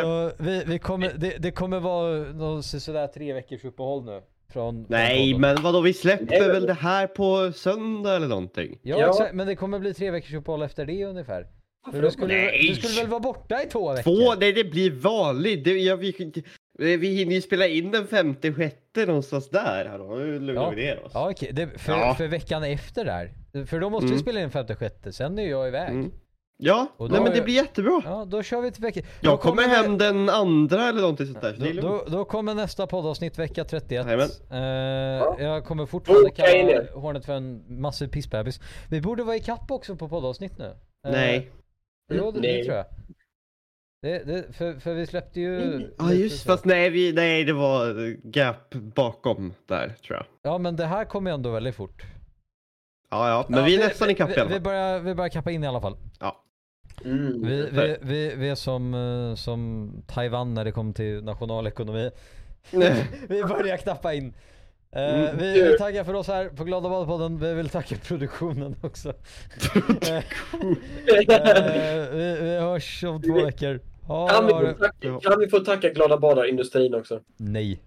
Så vi, vi kommer, det, det kommer vara sådär tre veckors uppehåll nu. Från, från Nej podden. men vadå vi släpper väl det här på söndag eller någonting? Ja, Ja. exakt, men det kommer bli tre veckors uppehåll efter det ungefär. Du skulle, Nej. du skulle väl vara borta i två veckor? Två? Nej det blir vanligt. Det, jag, vi, vi hinner ju spela in den femte, sjätte någonstans där. Hallå, nu lugnar Ja. vi ner oss. Ja okej, det, för, Ja. för veckan efter där. För då måste vi Mm. spela in femte sjätte, sen är jag iväg. Mm. Ja, Och då nej men det blir jättebra. Ja, då kör vi till vecka. då Jag kommer hem den andra eller någonting sånt där. Så Då, då, då kommer nästa poddavsnitt vecka 31. Jajamän. Eh, jag kommer fortfarande Boka in kalla er. Hornet för en massiv pissbebis. Vi borde vara i kapp också på poddavsnitt nu. Eh, Nej. Jo, det, det Nej. tror jag. Det, det, för, för vi släppte ju... Ja lite just fast nej, vi, nej det var gap bakom där tror jag. Ja men det här kommer ändå väldigt fort. Ja ja, men Ja, vi är nästan ikapp i vi, alla vi, fall. börjar, vi börjar kappa in i alla fall. Ja. Mm. Vi, vi, vi, vi är som, eh, som Taiwan när det kom till nationalekonomi. vi börjar knappa in. Eh, Mm. vi, vi tackar för oss här på Glada Badpodden. Vi vill tacka produktionen också. Eh, eh, vi, vi hörs om två veckor. Ha, Kan vi, ha få det. tacka, kan vi få tacka Glada Badar-industrin också? Nej.